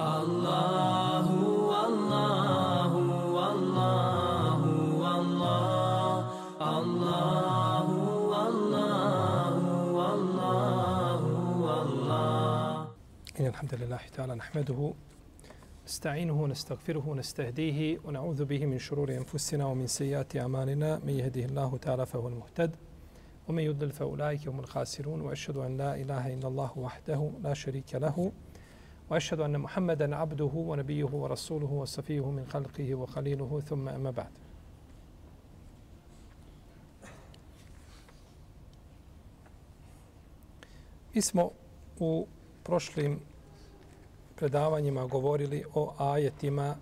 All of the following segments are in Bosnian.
الله والله والله والله الله والله والله والله إن الحمد لله تعالى نحمده نستعينه ونستغفره ونستهديه ونعوذ به من شرور أنفسنا ومن سيئات أعمالنا. من يهده الله تعالى فهو المهتد ومن يضلل فأولئك هم الخاسرون وأشهد أن لا إله إلا الله وحده لا شريك له. وأشهد أن محمدا عبده ونبيه ورسوله وصفيه من خلقه وخليله ثم أما بعد Mi smo u prošlim predavanjima govorili o ajetima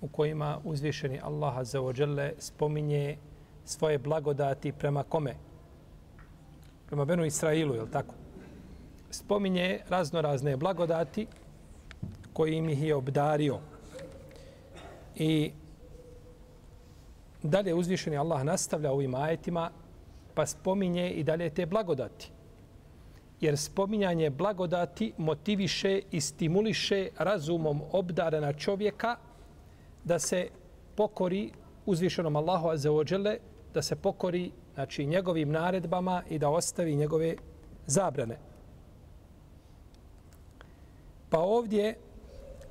u kojima uzvišeni Allah za ođele spominje svoje blagodati prema kome? Prema Benu Israilu, je li tako? Spominje razno razne blagodati kojim ih je obdario. I dalje uzvišeni Allah nastavlja ovim ajetima pa spominje i dalje te blagodati. Jer spominjanje blagodati motiviše i stimuliše razumom obdarena čovjeka da se pokori uzvišenom Allahu Azeođele, da se pokori znači, njegovim naredbama i da ostavi njegove zabrane. Pa ovdje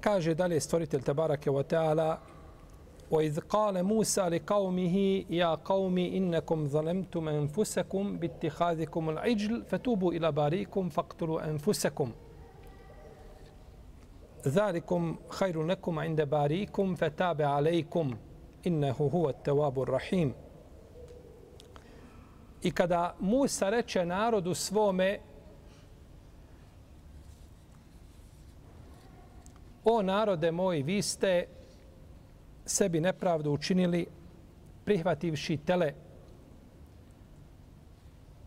kaže dalje stvoritelj Tabarake wa وَإِذْ قَالَ مُوسَى لِقَوْمِهِ يَا قَوْمِ إِنَّكُمْ ظَلَمْتُمْ أَنفُسَكُمْ بِاتِّخَاذِكُمُ الْعِجْلِ فَتُوبُوا إِلَى بَارِيكُمْ فَاقْتُلُوا أَنفُسَكُمْ. ذَلِكُمْ خَيْرٌ لَكُمْ عِنْدَ بَارِيكُمْ فَتَابَ عَلَيْكُمْ إِنَّهُ هُوَ التَّوَابُ الرَّحِيمُ. I kada Musa reče narodu O narode moj, vi ste sebi nepravdu učinili prihvativši tele,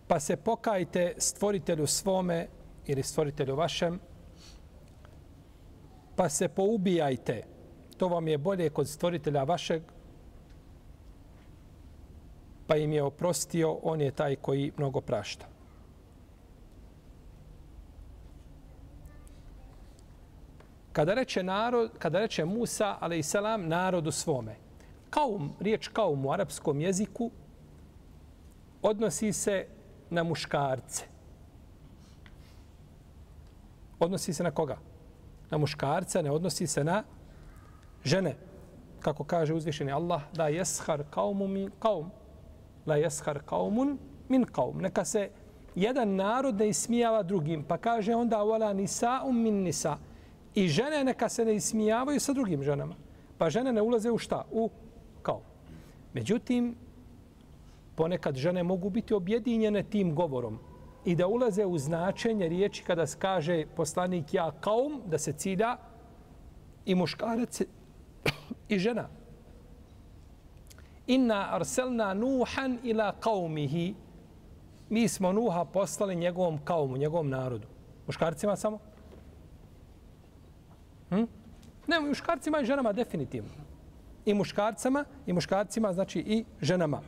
pa se pokajte stvoritelju svome ili stvoritelju vašem, pa se poubijajte. To vam je bolje kod stvoritelja vašeg, pa im je oprostio, on je taj koji mnogo prašta. Kada reče narod, kada reče Musa, ale i selam, narodu svome. Kaum, riječ kaum u arapskom jeziku odnosi se na muškarce. Odnosi se na koga? Na muškarce, ne odnosi se na žene. Kako kaže uzvišeni Allah, da jeshar kaumu min kaum. La jeshar kaumun min kaum. Neka se jedan narod ne ismijava drugim. Pa kaže onda, wala nisa um min nisa. I žene neka se ne ismijavaju sa drugim ženama. Pa žene ne ulaze u šta? U kao. Međutim, ponekad žene mogu biti objedinjene tim govorom i da ulaze u značenje riječi kada se kaže poslanik ja kaum, da se cilja i muškarac i žena. Inna arselna nuhan ila kaumihi. Mi smo Nuha poslali njegovom kaumu, njegovom narodu. Muškarcima samo? Hm? Ne, i muškarcima i ženama definitivno. I muškarcama, i muškarcima, znači i ženama.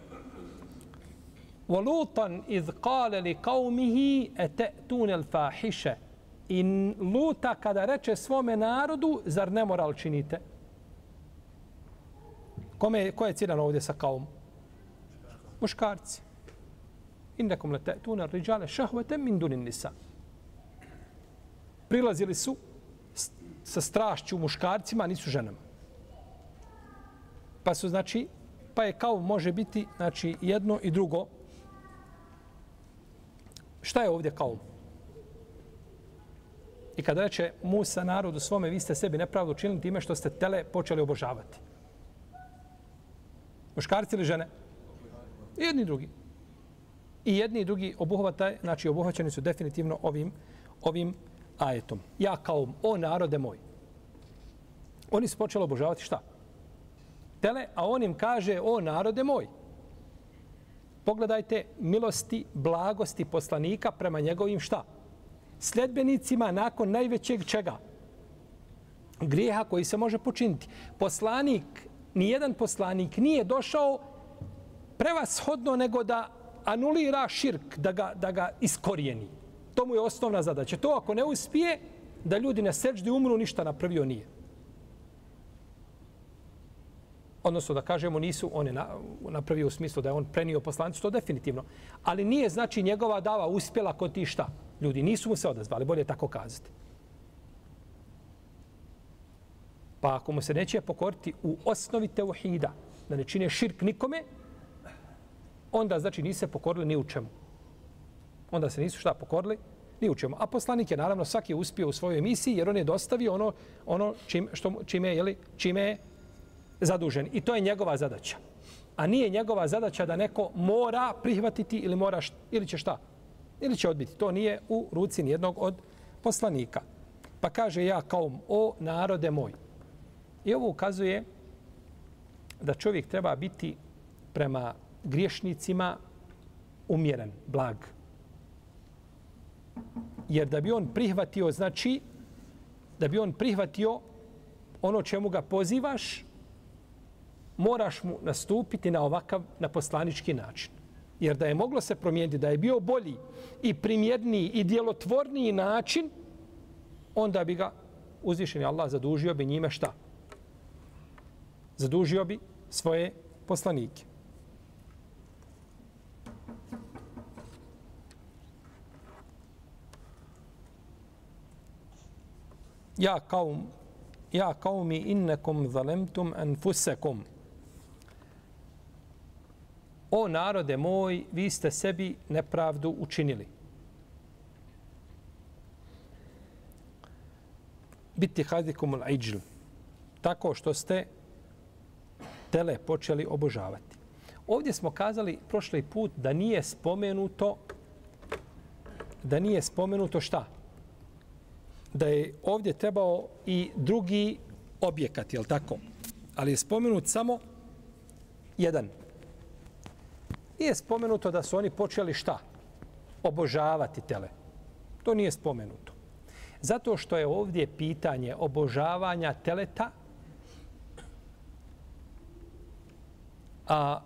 وَلُوطًا إِذْ قَالَ لِقَوْمِهِ أَتَأْتُونَ الْفَاحِشَ I Luta kada reče svome narodu, zar ne moral činite? Kome, ko je ciljano ovdje sa kaum? Muškarci. Innekom le te'tuna riđale šahvete min dunin nisa. Prilazili su sa strašću muškarcima, nisu ženama. Pa su, znači, pa je kao može biti, znači, jedno i drugo. Šta je ovdje kao? I kada reče Musa narodu svome, vi ste sebi nepravdu učinili time što ste tele počeli obožavati. Muškarci ili žene? I jedni i drugi. I jedni i drugi obuhvataj, znači obuhvaćeni su definitivno ovim, ovim ajetom. Ja kao o narode moj. Oni su počeli obožavati šta? Tele, a on im kaže o narode moj. Pogledajte milosti, blagosti poslanika prema njegovim šta? Sledbenicima nakon najvećeg čega? Grijeha koji se može počiniti. Poslanik, ni jedan poslanik nije došao prevashodno nego da anulira širk, da ga, da ga iskorijeni. To mu je osnovna zadaća. To ako ne uspije, da ljudi na seđdi umru, ništa napravio nije. Odnosno da kažemo nisu one na, napravio u smislu da je on prenio poslanicu, to definitivno. Ali nije znači njegova dava uspjela kod ti šta. Ljudi nisu mu se odazvali, bolje tako kazati. Pa ako mu se neće pokoriti u osnovi teuhida, da ne čine širk nikome, onda znači nisu se pokorili ni u čemu. Onda se nisu šta pokorili ni u čemu. A poslanik je naravno svaki uspio u svojoj misiji jer on je dostavio ono, ono čim, što, čime, jeli, čime je zadužen. I to je njegova zadaća. A nije njegova zadaća da neko mora prihvatiti ili mora šta, ili će šta? Ili će odbiti. To nije u ruci nijednog od poslanika. Pa kaže ja kao o narode moj. I ovo ukazuje da čovjek treba biti prema griješnicima umjeren, blag. Jer da bi on prihvatio, znači, da bi on prihvatio ono čemu ga pozivaš, moraš mu nastupiti na ovakav, na poslanički način. Jer da je moglo se promijeniti, da je bio bolji i primjerniji i djelotvorniji način, onda bi ga uzvišeni Allah zadužio bi njime šta? Zadužio bi svoje poslanike. Ja kaum ja kaumi innakum zalemtum anfusakum O narode moj, vi ste sebi nepravdu učinili. Biti hadikum al Tako što ste tele počeli obožavati. Ovdje smo kazali prošli put da nije spomenuto da nije spomenuto šta? Da je ovdje trebao i drugi objekat, je tako? Ali je spomenut samo jedan. Nije spomenuto da su oni počeli šta? Obožavati tele. To nije spomenuto. Zato što je ovdje pitanje obožavanja teleta a,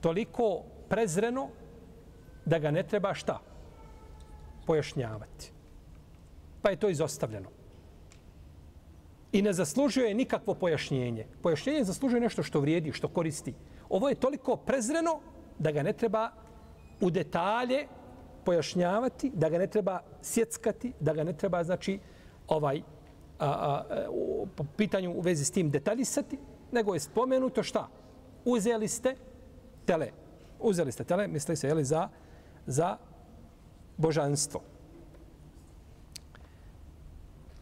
toliko prezreno da ga ne treba šta? Pojašnjavati. Pa je to izostavljeno. I ne zaslužuje nikakvo pojašnjenje. Pojašnjenje zaslužuje nešto što vrijedi, što koristi. Ovo je toliko prezreno da ga ne treba u detalje pojašnjavati, da ga ne treba sjeckati, da ga ne treba, znači, ovaj, a, a, u, po pitanju u vezi s tim detaljisati, nego je spomenuto šta? Uzeli ste tele. Uzeli ste tele, misli se, jeli, za, za božanstvo.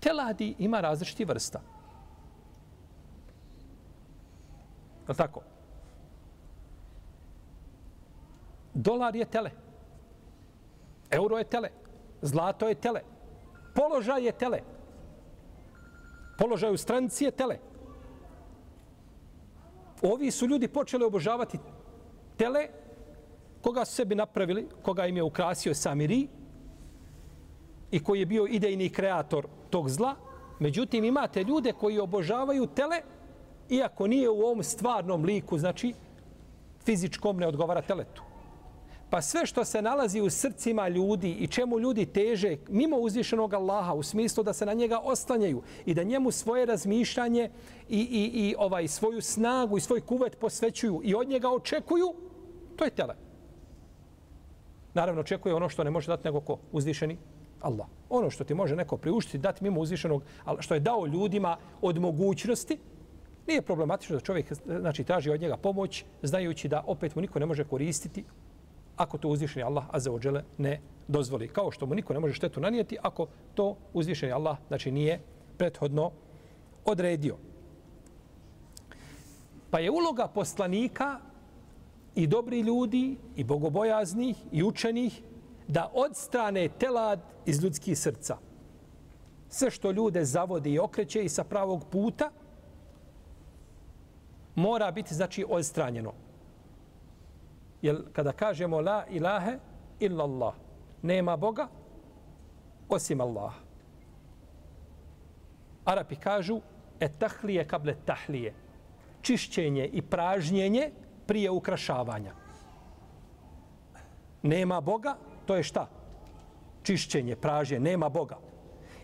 Teladi ima različiti vrsta. Je tako? Dolar je tele. Euro je tele. Zlato je tele. Položaj je tele. Položaj u stranci je tele. Ovi su ljudi počeli obožavati tele koga su sebi napravili, koga im je ukrasio Samiri i koji je bio idejni kreator tog zla. Međutim, imate ljude koji obožavaju tele iako nije u ovom stvarnom liku, znači fizičkom ne odgovara teletu. Pa sve što se nalazi u srcima ljudi i čemu ljudi teže mimo uzvišenog Allaha u smislu da se na njega oslanjaju i da njemu svoje razmišljanje i, i, i ovaj svoju snagu i svoj kuvet posvećuju i od njega očekuju, to je tele. Naravno, očekuje ono što ne može dati nego ko? Uzvišeni Allah. Ono što ti može neko priuštiti, dati mimo uzvišenog, što je dao ljudima od mogućnosti, nije problematično da čovjek znači, traži od njega pomoć, znajući da opet mu niko ne može koristiti ako to uzvišeni Allah azza wa dželle ne dozvoli. Kao što mu niko ne može štetu nanijeti ako to uzvišeni Allah znači nije prethodno odredio. Pa je uloga poslanika i dobri ljudi i bogobojaznih i učenih da odstrane telad iz ljudskih srca. Sve što ljude zavodi i okreće i sa pravog puta mora biti znači odstranjeno. Jer kada kažemo la ilahe illa Allah, nema Boga osim Allaha. Arapi kažu etahlije kable tahlije. Čišćenje i pražnjenje prije ukrašavanja. Nema Boga, to je šta? Čišćenje, pražnje, nema Boga.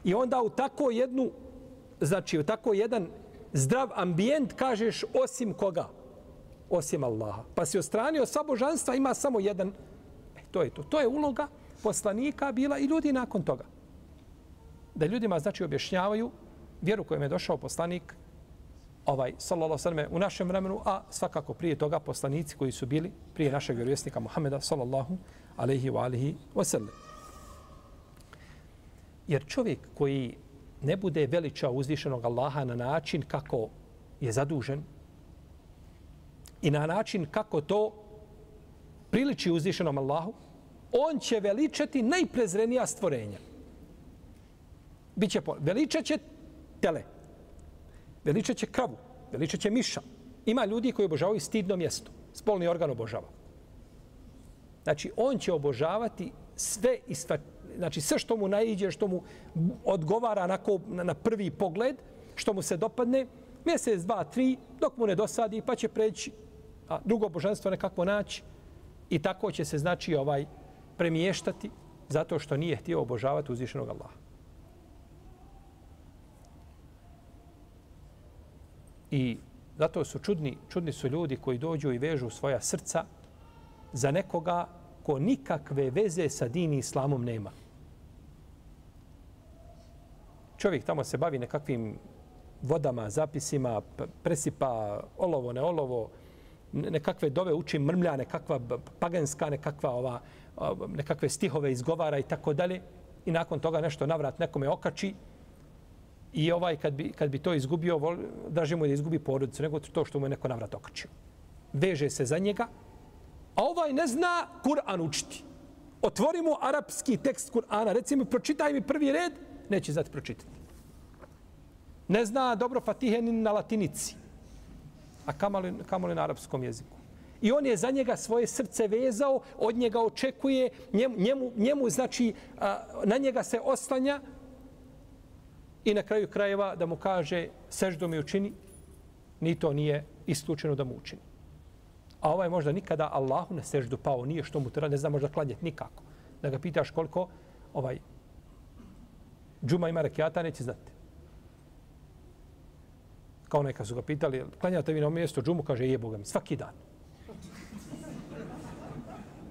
I onda u tako jednu, znači u tako jedan zdrav ambijent kažeš osim koga? Osim Allaha. Pa si ostranio sva božanstva, ima samo jedan. E, to je to. To je uloga poslanika bila i ljudi nakon toga. Da ljudima znači objašnjavaju vjeru kojom je došao poslanik ovaj sallallahu alejhi u našem vremenu, a svakako prije toga poslanici koji su bili prije našeg vjerovjesnika Muhameda sallallahu alaihi ve alihi wasallam. Jer čovjek koji ne bude veličao uzvišenog Allaha na način kako je zadužen i na način kako to priliči uzvišenom Allahu, on će veličati najprezrenija stvorenja. Biće po... Veličat će tele. Veličat će kravu. Veličat će miša. Ima ljudi koji obožavaju stidno mjesto. Spolni organ obožava. Znači, on će obožavati sve i znači sve što mu naiđe, što mu odgovara na, na prvi pogled, što mu se dopadne, mjesec, dva, tri, dok mu ne dosadi, pa će preći a drugo božanstvo nekako naći i tako će se znači ovaj premještati zato što nije htio obožavati uzvišenog Allaha. I zato su čudni, čudni su ljudi koji dođu i vežu svoja srca za nekoga ko nikakve veze sa dini islamom nema. Čovjek tamo se bavi nekakvim vodama, zapisima, presipa olovo, ne olovo, nekakve dove uči mrmlja, nekakva paganska, nekakva ova, nekakve stihove izgovara i tako dalje. I nakon toga nešto navrat nekome okači. I ovaj, kad bi, kad bi to izgubio, vol, draži mu da izgubi porodicu, nego to što mu je neko navrat okačio. Veže se za njega, a ovaj ne zna Kur'an učiti. Otvori mu arapski tekst Kur'ana, reci mi, pročitaj mi prvi red, neće znati pročitati. Ne zna dobro Fatihe ni na latinici a kamoli, kamoli na arapskom jeziku. I on je za njega svoje srce vezao, od njega očekuje, njemu, njemu, njemu znači, na njega se oslanja i na kraju krajeva da mu kaže seždo mi učini, ni to nije isključeno da mu učini. A ovaj možda nikada Allahu na seždu pao, nije što mu treba, ne zna možda klanjati nikako. Da ga pitaš koliko ovaj džuma ima rekiata, neće znati kao neka su ga pitali, klanjate vi na mjesto džumu, kaže, je Boga mi, svaki dan.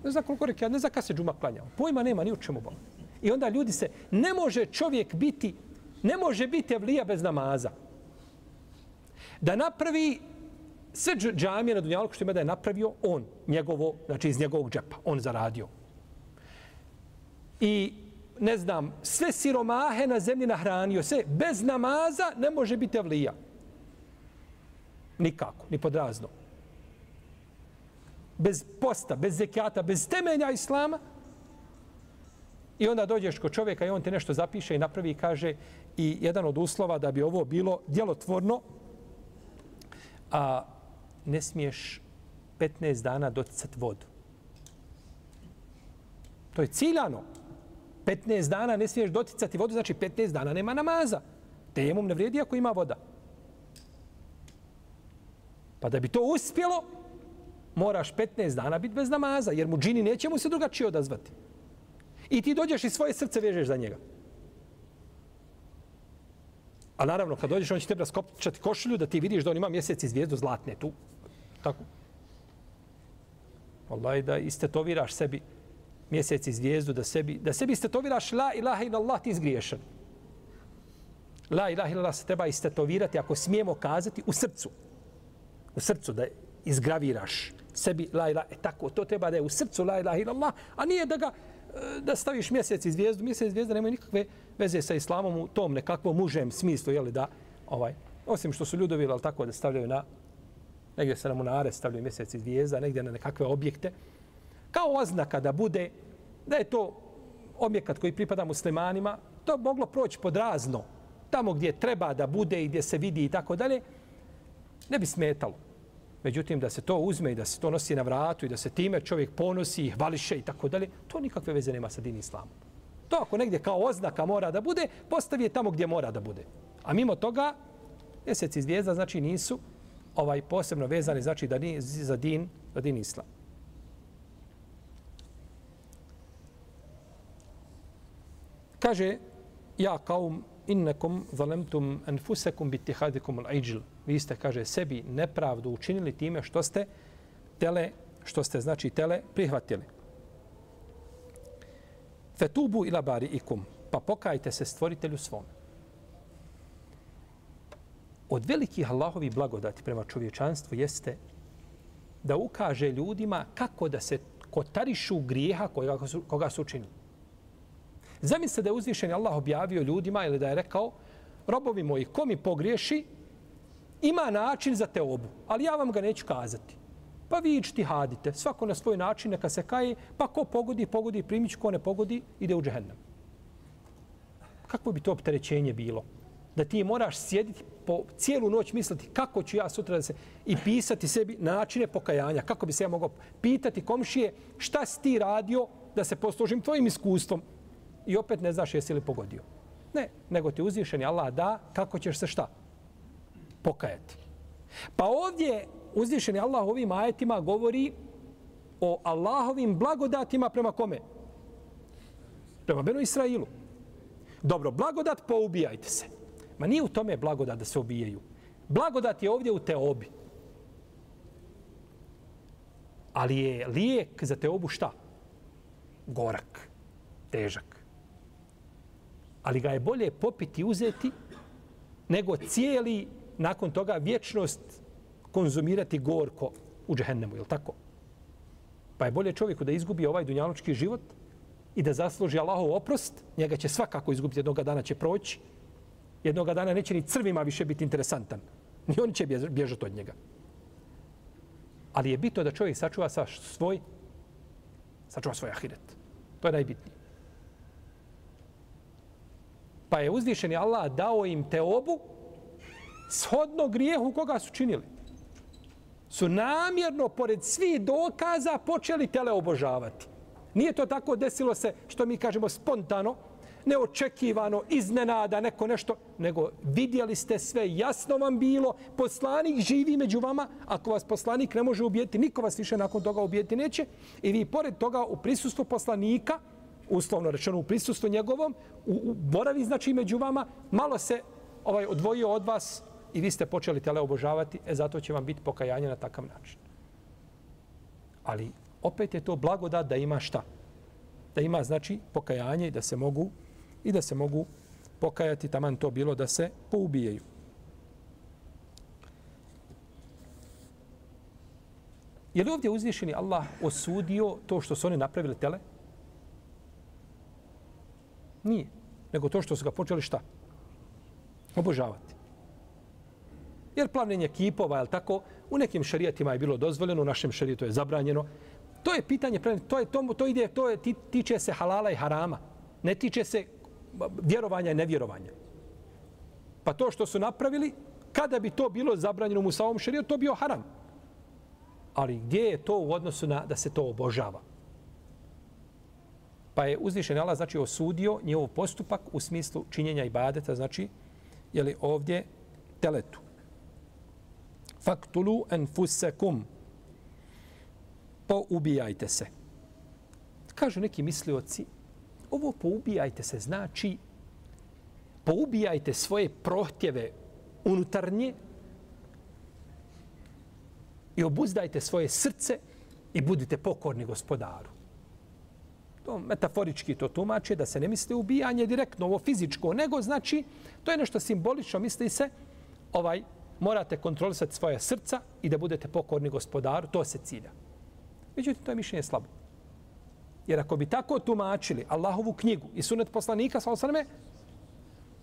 Ne zna koliko rekiata, ne zna kada se džuma klanjao. Pojma nema ni u čemu Boga. I onda ljudi se, ne može čovjek biti, ne može biti evlija bez namaza. Da napravi sve džamije na Dunjalku što ima da je napravio on, njegovo, znači iz njegovog džepa, on zaradio. I ne znam, sve siromahe na zemlji nahranio, sve bez namaza ne može biti evlija. Nikako, ni podrazno. Bez posta, bez zekijata, bez temelja islama. I onda dođeš kod čovjeka i on te nešto zapiše i napravi i kaže i jedan od uslova da bi ovo bilo djelotvorno, a ne smiješ 15 dana doticati vodu. To je ciljano. 15 dana ne smiješ doticati vodu, znači 15 dana nema namaza. Tejemom ne vrijedi ako ima voda. Pa da bi to uspjelo, moraš 15 dana biti bez namaza, jer mu džini neće mu se drugačije odazvati. I ti dođeš i svoje srce vežeš za njega. A naravno, kad dođeš, on će tebe raskopčati košulju da ti vidiš da on ima mjesec i zvijezdu zlatne tu. Tako. Allah, da istetoviraš sebi mjesec i zvijezdu, da sebi, da sebi istetoviraš la ilaha ila Allah, ti izgriješan. La ilaha ila Allah se treba istetovirati, ako smijemo kazati, u srcu u srcu da izgraviraš sebi la ilaha e tako to treba da je u srcu la ilaha illallah a nije da ga e, da staviš mjesec i zvijezdu mjesec i zvijezda nema nikakve veze sa islamom u tom nekakvom užem smislu je li da ovaj osim što su ljudovi al tako da stavljaju na negdje se na munare stavljaju mjesec i zvijezda negdje na nekakve objekte kao oznaka da bude da je to objekat koji pripada muslimanima to moglo proći pod razno tamo gdje treba da bude i gdje se vidi i tako dalje ne bi smetalo. Međutim, da se to uzme i da se to nosi na vratu i da se time čovjek ponosi i hvališe i tako dalje, to nikakve veze nema sa din islamom. To ako negdje kao oznaka mora da bude, postavi je tamo gdje mora da bude. A mimo toga, mjesec i zvijezda znači nisu ovaj posebno vezani znači da ni za din, za din islam. Kaže ja kaum innakum zalemtum anfusakum bittihadikum al-ajl. Vi ste, kaže, sebi nepravdu učinili time što ste tele, što ste, znači, tele prihvatili. Fetubu ila bari ikum. Pa pokajte se stvoritelju svom. Od velikih Allahovi blagodati prema čovječanstvu jeste da ukaže ljudima kako da se kotarišu grijeha koga su, koga su učinili. Zamislite da je uzvišen Allah objavio ljudima ili da je rekao robovi moji, ko mi pogriješi, ima način za te obu, ali ja vam ga neću kazati. Pa vi ičti hadite, svako na svoj način, neka se kaje, pa ko pogodi, pogodi, primić, ko ne pogodi, ide u džehennem. Kako bi to opterećenje bilo? Da ti moraš sjediti po cijelu noć misliti kako ću ja sutra da se i pisati sebi načine pokajanja, kako bi se ja mogao pitati komšije šta si ti radio da se poslužim tvojim iskustvom i opet ne znaš jesi li pogodio. Ne, nego ti uzvišeni Allah da kako ćeš se šta? Pokajati. Pa ovdje uzvišeni Allah ovim ajetima govori o Allahovim blagodatima prema kome? Prema Benu Israilu. Dobro, blagodat poubijajte se. Ma nije u tome blagodat da se ubijaju. Blagodat je ovdje u teobi. Ali je lijek za teobu šta? Gorak. Težak. Ali ga je bolje popiti i uzeti nego cijeli nakon toga vječnost konzumirati gorko u džehennemu, je tako? Pa je bolje čovjeku da izgubi ovaj dunjalučki život i da zasluži Allahov oprost, njega će svakako izgubiti, jednog dana će proći, jednog dana neće ni crvima više biti interesantan. Ni oni će bježati od njega. Ali je bitno da čovjek sačuva sa svoj, sačuva svoj ahiret. To je najbitnije. Pa je uzvišeni Allah dao im te obu shodno grijehu koga su činili. Su namjerno, pored svih dokaza, počeli tele obožavati. Nije to tako desilo se, što mi kažemo, spontano, neočekivano, iznenada, neko nešto, nego vidjeli ste sve, jasno vam bilo, poslanik živi među vama, ako vas poslanik ne može ubijeti, niko vas više nakon toga ubijeti neće, i vi pored toga u prisustvu poslanika, uslovno rečeno u prisustvu njegovom, u, u boravi znači među vama, malo se ovaj odvojio od vas i vi ste počeli tele obožavati, e zato će vam biti pokajanje na takav način. Ali opet je to blagodat da ima šta? Da ima znači pokajanje i da se mogu i da se mogu pokajati taman to bilo da se poubijaju. Je li ovdje uzvišeni Allah osudio to što su oni napravili tele? Nije. Nego to što su ga počeli šta? Obožavati. Jer plavljenje kipova, je tako, u nekim šarijatima je bilo dozvoljeno, u našem šarijetu je zabranjeno. To je pitanje, to, je, to, to ide, to je, tiče se halala i harama. Ne tiče se vjerovanja i nevjerovanja. Pa to što su napravili, kada bi to bilo zabranjeno mu samom šarijetu, to bio haram. Ali gdje je to u odnosu na da se to obožava? Pa je uzvišen Allah znači osudio njegov postupak u smislu činjenja ibadeta, znači je li ovdje teletu. Faktulu enfusekum. Poubijajte se. Kažu neki mislioci, ovo poubijajte se znači poubijajte svoje prohtjeve unutarnje i obuzdajte svoje srce i budite pokorni gospodaru to metaforički to tumače, da se ne misli ubijanje direktno, ovo fizičko, nego znači, to je nešto simbolično, misli se, ovaj, morate kontrolisati svoje srca i da budete pokorni gospodaru, to se cilja. Međutim, to je mišljenje slabo. Jer ako bi tako tumačili Allahovu knjigu i sunet poslanika, sa osaname,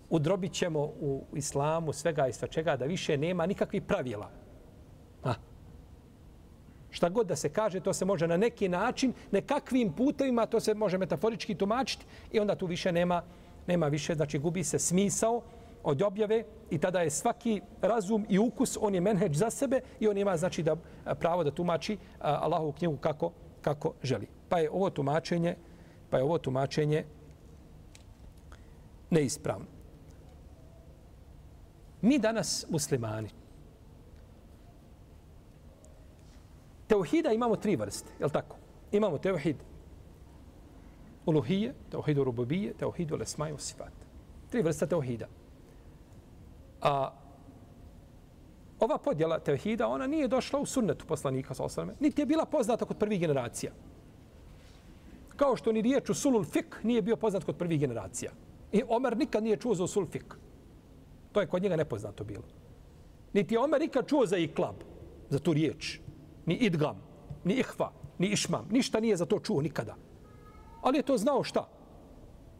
udrobit ćemo u islamu svega i sva čega da više nema nikakvih pravila. Ha, Šta god da se kaže, to se može na neki način, nekakvim putevima, to se može metaforički tumačiti i onda tu više nema, nema više, znači gubi se smisao od objave i tada je svaki razum i ukus, on je menheđ za sebe i on ima znači da pravo da tumači Allahovu knjigu kako, kako želi. Pa je ovo tumačenje, pa je ovo tumačenje neispravno. Mi danas muslimani, Teuhida imamo tri vrste, je li tako? Imamo teuhid uluhije, teuhid urububije, teuhid ulesmaju sifat. Tri vrste teuhida. A ova podjela tevhida, ona nije došla u sunnetu poslanika, sa osrame, niti je bila poznata kod prvih generacija. Kao što ni riječ u sulul fik nije bio poznat kod prvih generacija. I Omer nikad nije čuo za usul fik. To je kod njega nepoznato bilo. Niti je Omer nikad čuo za iklab, za tu riječ. Ni idgam, ni ihva, ni išmam. Ništa nije za to čuo nikada. Ali je to znao šta?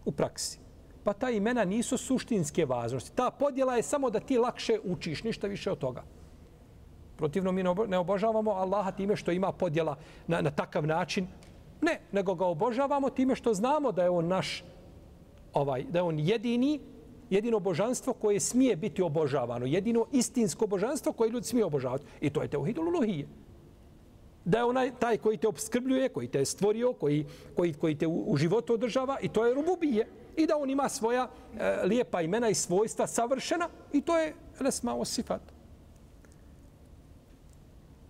U praksi. Pa ta imena nisu suštinske važnosti. Ta podjela je samo da ti lakše učiš, ništa više od toga. Protivno mi ne obožavamo Allaha time što ima podjela na, na takav način. Ne, nego ga obožavamo time što znamo da je on naš, ovaj, da je on jedini, jedino božanstvo koje smije biti obožavano. Jedino istinsko božanstvo koje ljudi smije obožavati. I to je teuhidul uluhije da je onaj taj koji te obskrbljuje, koji te je stvorio, koji, koji, koji te u, u životu održava i to je rububije. I da on ima svoja e, lijepa imena i svojstva savršena i to je lesma osifat.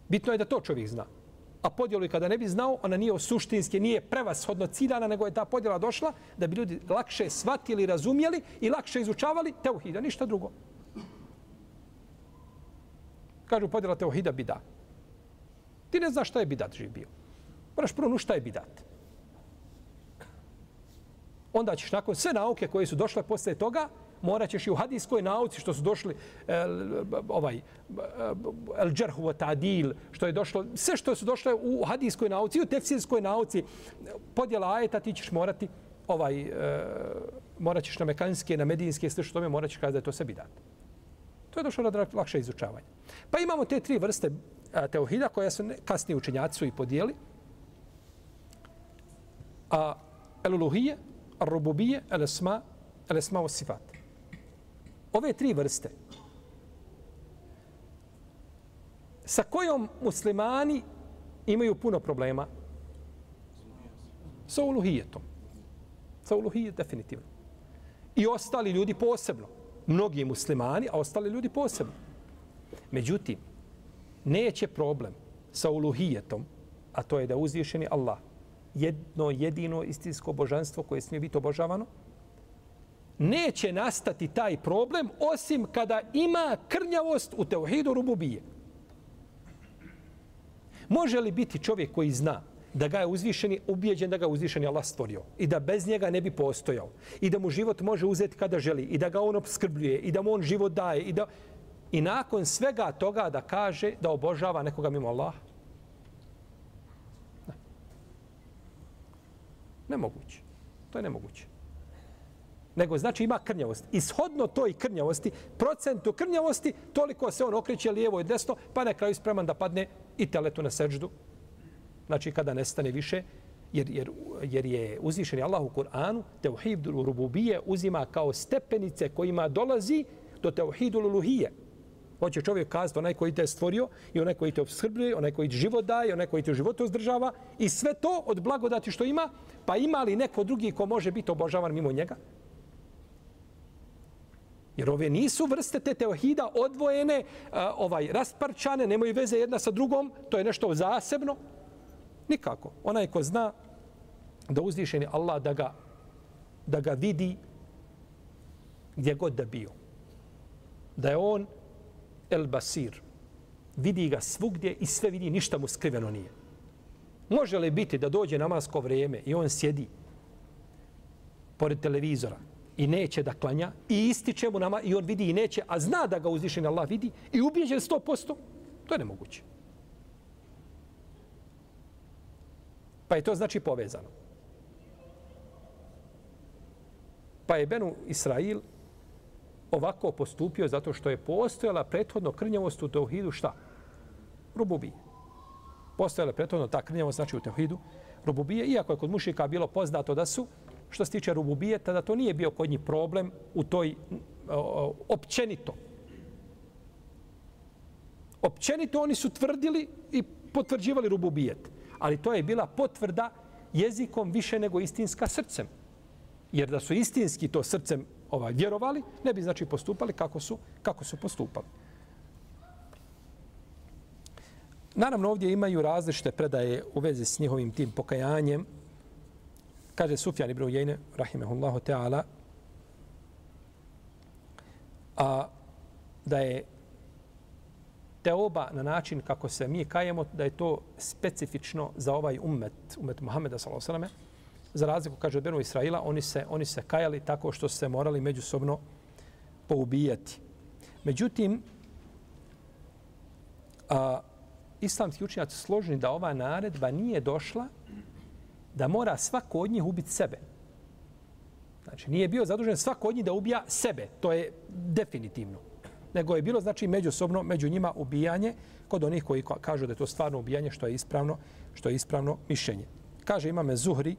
Bitno je da to čovjek zna. A podjelu i kada ne bi znao, ona nije suštinski, nije prevashodno ciljana, nego je ta podjela došla da bi ljudi lakše shvatili, razumjeli i lakše izučavali teuhida, ništa drugo. Kažu podjela teuhida bida. Ti ne znaš šta je bidat živ bio. Moraš prvo nu šta je bidat. Onda ćeš nakon sve nauke koje su došle posle toga, morat ćeš i u hadijskoj nauci što su došli el, ovaj e, el džerhu wa ta'dil, što je došlo, sve što su došle u hadijskoj nauci, u tefsirskoj nauci, podjela ajeta ti ćeš morati ovaj, e, morat ćeš na mekanske, na medijinske, sve što tome morat ćeš kazati da je to sebi dat. To je došlo na lakše izučavanje. Pa imamo te tri vrste e, teohida koja su kasnije učenjaci su i podijeli. A eluluhije, rububije, elesma, elesma o sifat. Ove tri vrste sa kojom muslimani imaju puno problema sa uluhijetom. Sa uluhijet definitivno. I ostali ljudi posebno. Mnogi muslimani, a ostali ljudi posebno. Međutim, neće problem sa uluhijetom, a to je da uzvišeni Allah, jedno jedino istinsko božanstvo koje smije biti obožavano, neće nastati taj problem osim kada ima krnjavost u teuhidu rububije. Može li biti čovjek koji zna da ga je uzvišeni, ubijeđen da ga je uzvišeni Allah stvorio i da bez njega ne bi postojao i da mu život može uzeti kada želi i da ga on obskrbljuje i da mu on život daje i da i nakon svega toga da kaže da obožava nekoga mimo Allaha. Nemoguće. To je nemoguće. Nego znači ima krnjavost. Ishodno toj krnjavosti, procentu krnjavosti, toliko se on okreće lijevo i desno, pa na kraju spreman da padne i teletu na seđdu. Znači kada nestane više, jer, jer, jer je uzvišen Allah u Kur'anu, teuhidul rububije uzima kao stepenice kojima dolazi do teuhidul luhije Hoće čovjek kazati onaj koji te je stvorio i onaj koji te obskrbljuje, onaj koji ti život daje, onaj koji te u životu uzdržava i sve to od blagodati što ima, pa ima li neko drugi ko može biti obožavan mimo njega? Jer ove nisu vrste te teohida odvojene, e, ovaj rasparčane, nemaju veze jedna sa drugom, to je nešto zasebno. Nikako. Onaj ko zna da uzvišeni Allah da ga, da ga vidi gdje god da bio. Da je on El Basir. Vidi ga svugdje i sve vidi, ništa mu skriveno nije. Može li biti da dođe namasko vrijeme i on sjedi pored televizora i neće da klanja i ističe mu nama i on vidi i neće, a zna da ga uzvišen Allah vidi i ubijeđen 100%? To je nemoguće. Pa je to znači povezano. Pa je Benu Israil ovako postupio zato što je postojala prethodno krnjavost u Teuhidu šta? Rububije. Postojala prethodno ta krnjavost znači u Teuhidu Rububije, iako je kod mušika bilo poznato da su, što se tiče Rububije, tada to nije bio kod njih problem u toj o, općenito. Općenito oni su tvrdili i potvrđivali Rububijet. Ali to je bila potvrda jezikom više nego istinska srcem. Jer da su istinski to srcem ovaj vjerovali, ne bi znači postupali kako su kako su postupali. Naravno ovdje imaju različite predaje u vezi s njihovim tim pokajanjem. Kaže Sufjan ibn Ujejne, rahimehullahu teala, a, da je teoba na način kako se mi kajemo, da je to specifično za ovaj ummet, ummet Muhammeda s.a.v. Za razliku, kaže od Benu Israila, oni se, oni se kajali tako što se morali međusobno poubijati. Međutim, a, islamski učenjaci složeni da ova naredba nije došla da mora svako od njih ubiti sebe. Znači, nije bio zadužen svako od njih da ubija sebe. To je definitivno. Nego je bilo, znači, međusobno, među njima ubijanje kod onih koji kažu da je to stvarno ubijanje, što je ispravno, što je ispravno mišljenje. Kaže imame Zuhri,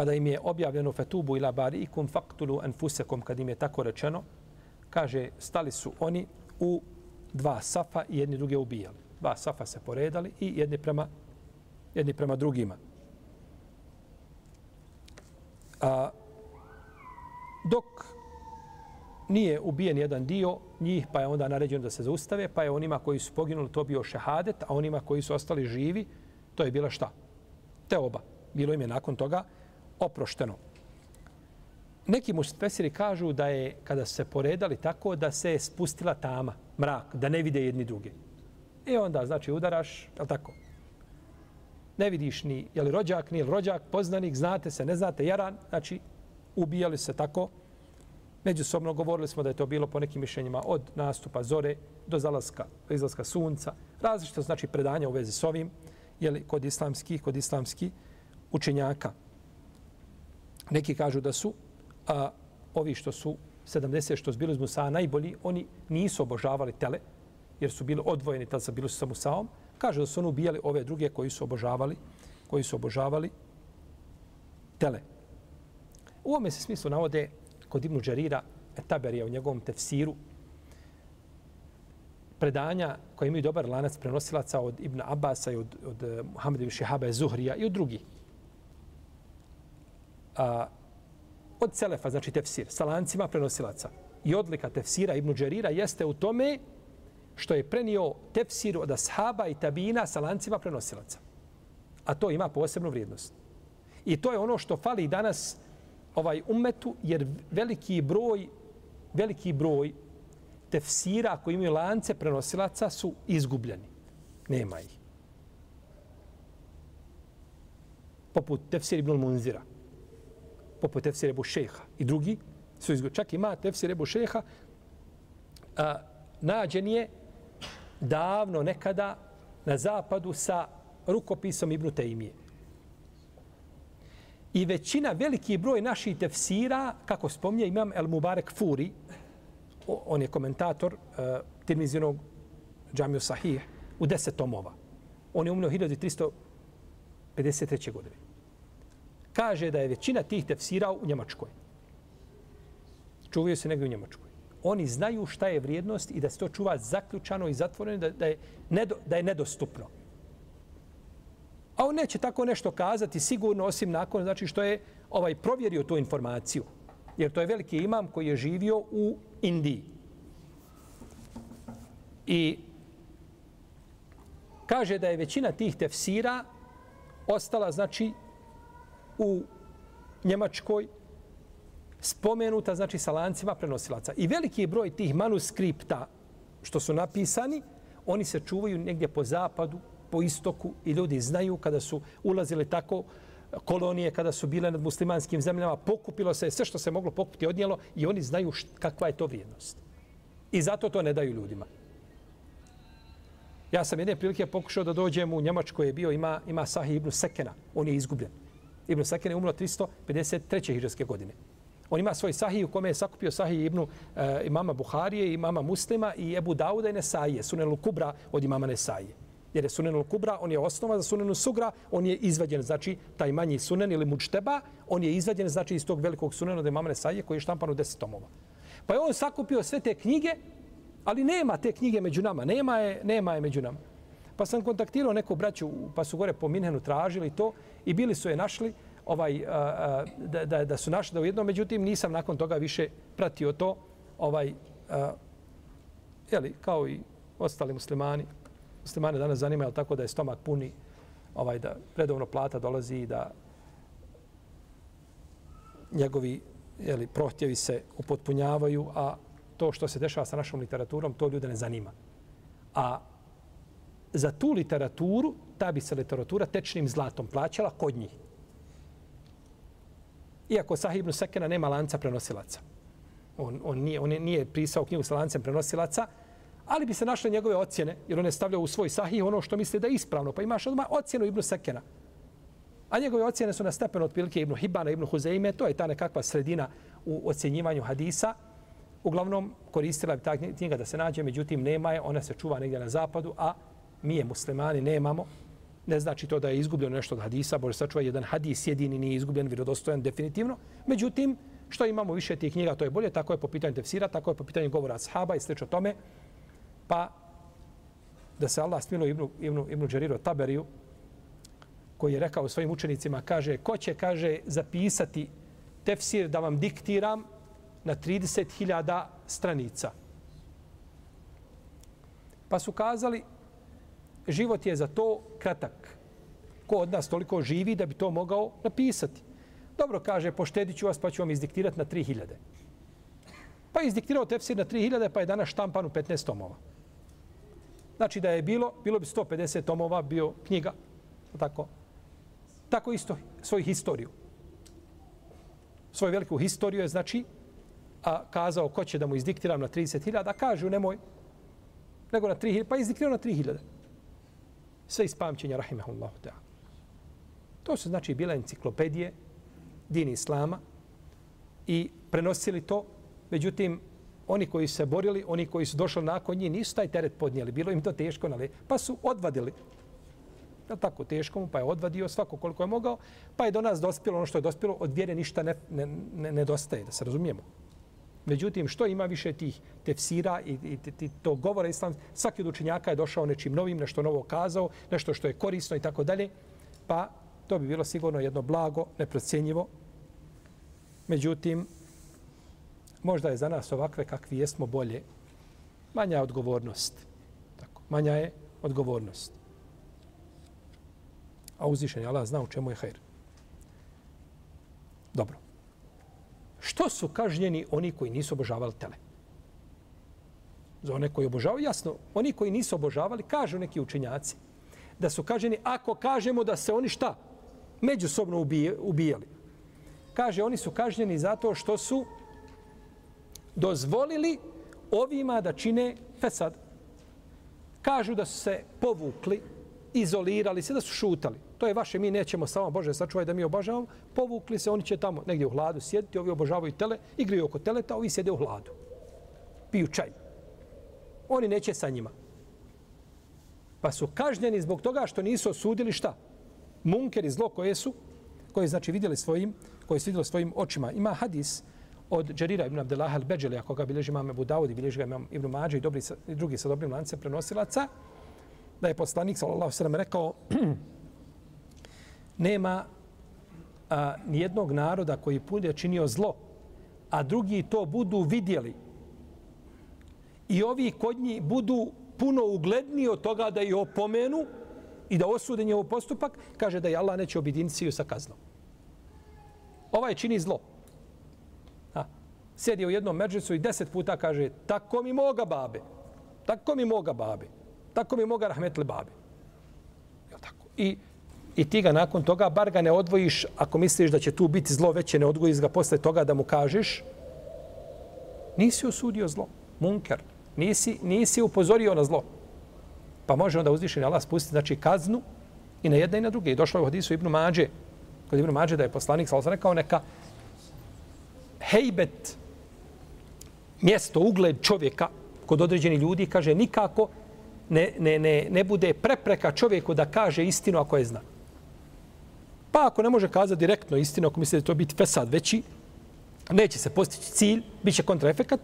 kada im je objavljeno fetubu ila bari ikum faktulu enfusekom, kad im je tako rečeno, kaže, stali su oni u dva safa i jedni druge ubijali. Dva safa se poredali i jedni prema, jedni prema drugima. A, dok nije ubijen jedan dio njih, pa je onda naređeno da se zaustave, pa je onima koji su poginuli to bio šehadet, a onima koji su ostali živi, to je bila šta? Te oba. Bilo im je nakon toga oprošteno. Neki muštvesiri kažu da je kada se poredali tako da se je spustila tama, mrak, da ne vide jedni druge. I onda, znači, udaraš, je tako? Ne vidiš ni je li rođak, nije li rođak, poznanik, znate se, ne znate, jaran, znači, ubijali se tako. Međusobno govorili smo da je to bilo po nekim mišljenjima od nastupa zore do zalaska, do izlaska sunca. Različito znači predanja u vezi s ovim, je li kod islamskih, kod islamskih učenjaka. Neki kažu da su a, ovi što su 70 što su bili uz Musa najbolji, oni nisu obožavali tele, jer su bili odvojeni, tada su bili sa Musaom. Kaže da su oni ubijali ove druge koji su obožavali, koji su obožavali tele. U ovome se smislu navode kod Ibnu Đarira, Taberija u njegovom tefsiru, predanja koje imaju dobar lanac prenosilaca od Ibn Abasa i od, od eh, Muhammeda Šihaba Zuhrija i od drugih. A, od Selefa, znači tefsir, sa lancima prenosilaca. I odlika tefsira Ibnu Đerira jeste u tome što je prenio tefsir od ashaba i tabina sa lancima prenosilaca. A to ima posebnu vrijednost. I to je ono što fali danas ovaj ummetu, jer veliki broj, veliki broj tefsira koji imaju lance prenosilaca su izgubljeni. Nema ih. Poput tefsir Ibn Munzira poput tefsir Ebu Šeha i drugi su izgledali. Čak ima tefsir Ebu Šeha, a, nađen je davno nekada na zapadu sa rukopisom Ibnu Tejmije. I većina, veliki broj naših tefsira, kako spomnje, imam El Mubarek Furi, on je komentator uh, Tirmizinog džamiju Sahih u deset tomova. On je umno 1353. godine kaže da je većina tih tefsira u Njemačkoj. Čuvaju se negdje u Njemačkoj. Oni znaju šta je vrijednost i da se to čuva zaključano i zatvoreno, da, da, je, nedo, da je nedostupno. A on neće tako nešto kazati sigurno osim nakon znači što je ovaj provjerio tu informaciju. Jer to je veliki imam koji je živio u Indiji. I kaže da je većina tih tefsira ostala, znači, u Njemačkoj spomenuta, znači, sa lancima prenosilaca. I veliki broj tih manuskripta što su napisani, oni se čuvaju negdje po zapadu, po istoku i ljudi znaju kada su ulazili tako kolonije, kada su bile nad muslimanskim zemljama, pokupilo se sve što se moglo pokupiti odnijelo i oni znaju št, kakva je to vrijednost. I zato to ne daju ljudima. Ja sam jedne prilike pokušao da dođem u Njemačkoj je bio, ima, ima Sahih ibn Sekena, on je izgubljen. Ibn Sakin je umro 353. hiđarske godine. On ima svoj sahih u kome je sakupio sahih Ibnu e, imama Buharije, imama Muslima i Ebu Dauda i Nesaije, Sunenul Kubra od imama Nesaije. Jer je Sunenul Kubra, on je osnova za Sunenul Sugra, on je izvađen, znači, taj manji Sunen ili Mučteba, on je izvađen, znači, iz tog velikog Sunena od imama Nesaije koji je štampan u deset tomova. Pa je on sakupio sve te knjige, ali nema te knjige među nama, nema je, nema je među nama. Pa sam kontaktirao neku braću, pa su gore po Minhenu tražili to i bili su je našli, ovaj, a, a, da, da, da su našli da u međutim nisam nakon toga više pratio to, ovaj, a, jeli, kao i ostali muslimani. Muslimane danas zanima je tako da je stomak puni, ovaj, da redovno plata dolazi i da njegovi jeli, prohtjevi se upotpunjavaju, a to što se dešava sa našom literaturom, to ljude ne zanima. A za tu literaturu, ta bi se literatura tečnim zlatom plaćala kod njih. Iako Sahih ibn Sekena nema lanca prenosilaca. On, on, nije, on nije prisao knjigu sa lancem prenosilaca, ali bi se našle njegove ocjene, jer on je stavljao u svoj Sahih ono što misli da je ispravno. Pa imaš odmah ocjenu Ibn Sekena. A njegove ocjene su na stepenu otprilike Ibn Hibana, Ibn Huzeime, to je ta nekakva sredina u ocjenjivanju hadisa. Uglavnom, koristila bi ta knjiga da se nađe, međutim, nema je, ona se čuva negdje na zapadu, a mi je muslimani nemamo. Ne znači to da je izgubljeno nešto od hadisa, Bože sačuva jedan hadis jedini nije izgubljen, vjerodostojan definitivno. Međutim, što imamo više tih knjiga, to je bolje, tako je po pitanju tefsira, tako je po pitanju govora ashaba i slično tome. Pa, da se Allah smilo Ibnu, Ibnu, Ibnu Đeriru Taberiju, koji je rekao svojim učenicima, kaže, ko će, kaže, zapisati tefsir da vam diktiram na 30.000 stranica. Pa su kazali, život je za to kratak. Ko od nas toliko živi da bi to mogao napisati? Dobro, kaže, poštedit ću vas pa ću vam izdiktirati na 3000. Pa je izdiktirao tefsir na 3000 pa je danas štampan u 15 tomova. Znači da je bilo, bilo bi 150 tomova, bio knjiga, tako. Tako isto svoju historiju. Svoju veliku historiju je, znači, a kazao ko će da mu izdiktiram na 30.000, a kažu nemoj, nego na 3.000, pa izdiktirao na 3.000 sve iz pamćenja, rahimahullahu ta'ala. To su znači bile enciklopedije din Islama i prenosili to. Međutim, oni koji su se borili, oni koji su došli nakon njih, nisu taj teret podnijeli. Bilo im to teško, ali pa su odvadili. Je tako teško mu, pa je odvadio svako koliko je mogao, pa je do nas dospjelo ono što je dospjelo, od vjere ništa ne, ne, ne, nedostaje, da se razumijemo. Međutim, što ima više tih tefsira i, i, i to govora islam, svaki od učenjaka je došao nečim novim, nešto novo kazao, nešto što je korisno i tako dalje, pa to bi bilo sigurno jedno blago, neprocjenjivo. Međutim, možda je za nas ovakve kakvi jesmo bolje, manja je odgovornost. Tako, manja je odgovornost. A uzvišen je Allah zna u čemu je hajr. Dobro. Što su kažnjeni oni koji nisu obožavali tele? Za one koji obožavaju, jasno, oni koji nisu obožavali, kažu neki učenjaci, da su kažnjeni ako kažemo da se oni šta? Međusobno ubijali. Kaže, oni su kažnjeni zato što su dozvolili ovima da čine fesad. Kažu da su se povukli, izolirali se, da su šutali to je vaše, mi nećemo samo Bože sačuvaj da mi obožavamo, povukli se, oni će tamo negdje u hladu sjediti, ovi obožavaju tele, igraju oko teleta, ovi sjede u hladu. Piju čaj. Oni neće sa njima. Pa su kažnjeni zbog toga što nisu osudili šta? Munker i zlo koje su, koje znači vidjeli svojim, koje su vidjeli svojim očima. Ima hadis od Džerira ibn Abdelaha al-Beđeli, ako ga bilježi imam Ebu Dawud i bilježi ga imam Ibn Mađe i, dobri, i drugi sa dobrim lancem prenosilaca, da je poslanik, sallallahu sallam, rekao, nema a, nijednog naroda koji bude činio zlo, a drugi to budu vidjeli. I ovi kod njih budu puno ugledniji od toga da ih opomenu i da osude njegov postupak, kaže da je Allah neće objediniti sa kaznom. Ovaj čini zlo. A, sjedi u jednom međusu i deset puta kaže tako mi moga babe, tako mi moga babe, tako mi moga rahmetle babe. tako? I i ti ga nakon toga, bar ga ne odvojiš, ako misliš da će tu biti zlo veće, ne odvojiš ga posle toga da mu kažeš, nisi osudio zlo, munker, nisi, nisi upozorio na zlo. Pa može onda uzvišen Allah spustiti, znači kaznu i na jedne i na druge. I došlo je u hadisu Ibnu Mađe, kod Ibnu Mađe da je poslanik, sa rekao neka hejbet, mjesto, ugled čovjeka kod određeni ljudi, kaže nikako ne, ne, ne, ne bude prepreka čovjeku da kaže istinu ako je zna. Pa ako ne može kazati direktno istinu, ako misli da to biti fesad veći, neće se postići cilj, bit će kontraefekat,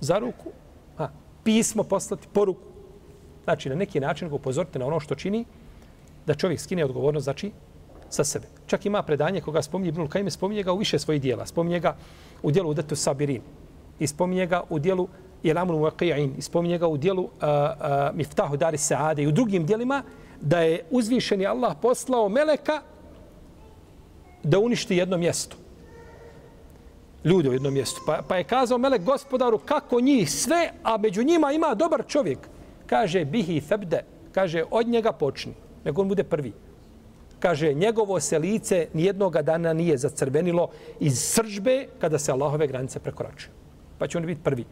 za ruku, a, pismo poslati, poruku. Znači, na neki način ga upozorite na ono što čini, da čovjek skine odgovornost, znači, sa sebe. Čak ima predanje koga spominje Ibnul Kajme, spominje ga u više svojih dijela. Spominje ga u dijelu Udetu Sabirin. I spominje ga u dijelu Jelamun Muaqi'in. I spominje ga u dijelu uh, uh, Miftahu Dari Saade. I u drugim dijelima da je uzvišeni Allah poslao Meleka da uništi jedno mjesto. ljude u jednom mjestu. Pa, pa je kazao Melek gospodaru kako njih sve, a među njima ima dobar čovjek. Kaže bihi febde, kaže od njega počni, nego on bude prvi. Kaže njegovo se lice nijednoga dana nije zacrvenilo iz sržbe kada se Allahove granice prekoračuju. Pa će on biti prvi.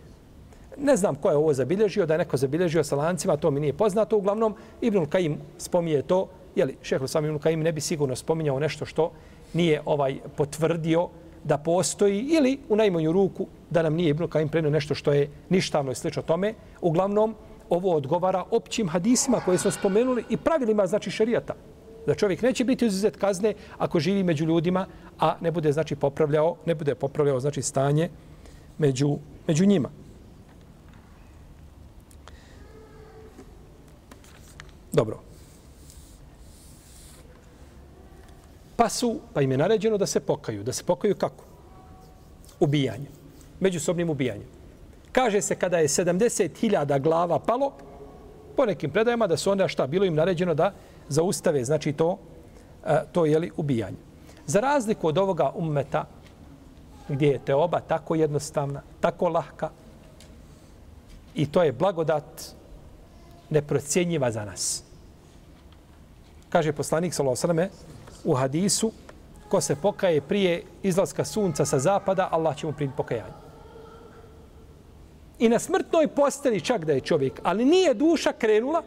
Ne znam ko je ovo zabilježio, da je neko zabilježio sa lancima, to mi nije poznato. Uglavnom, Ibnul Kajim spominje to, jeli, šehr sam Ibnul Kajim ne bi sigurno spominjao nešto što nije ovaj potvrdio da postoji ili u najmanju ruku da nam nije Ibn Kajim prenio nešto što je ništavno i slično tome. Uglavnom, ovo odgovara općim hadisima koje smo spomenuli i pravilima znači šerijata. Da čovjek neće biti izuzet kazne ako živi među ljudima, a ne bude znači popravljao, ne bude popravljao znači stanje među, među njima. Dobro. Pa su, pa im je naređeno da se pokaju. Da se pokaju kako? Ubijanjem. Međusobnim ubijanjem. Kaže se kada je 70.000 glava palo, po nekim predajama da su onda šta bilo im naređeno da zaustave, znači to, e, to je li ubijanje. Za razliku od ovoga ummeta, gdje je te oba tako jednostavna, tako lahka, i to je blagodat neprocjenjiva za nas. Kaže poslanik Salosaleme u hadisu, ko se pokaje prije izlaska sunca sa zapada, Allah će mu primiti pokajanje. I na smrtnoj posteli čak da je čovjek, ali nije duša krenula,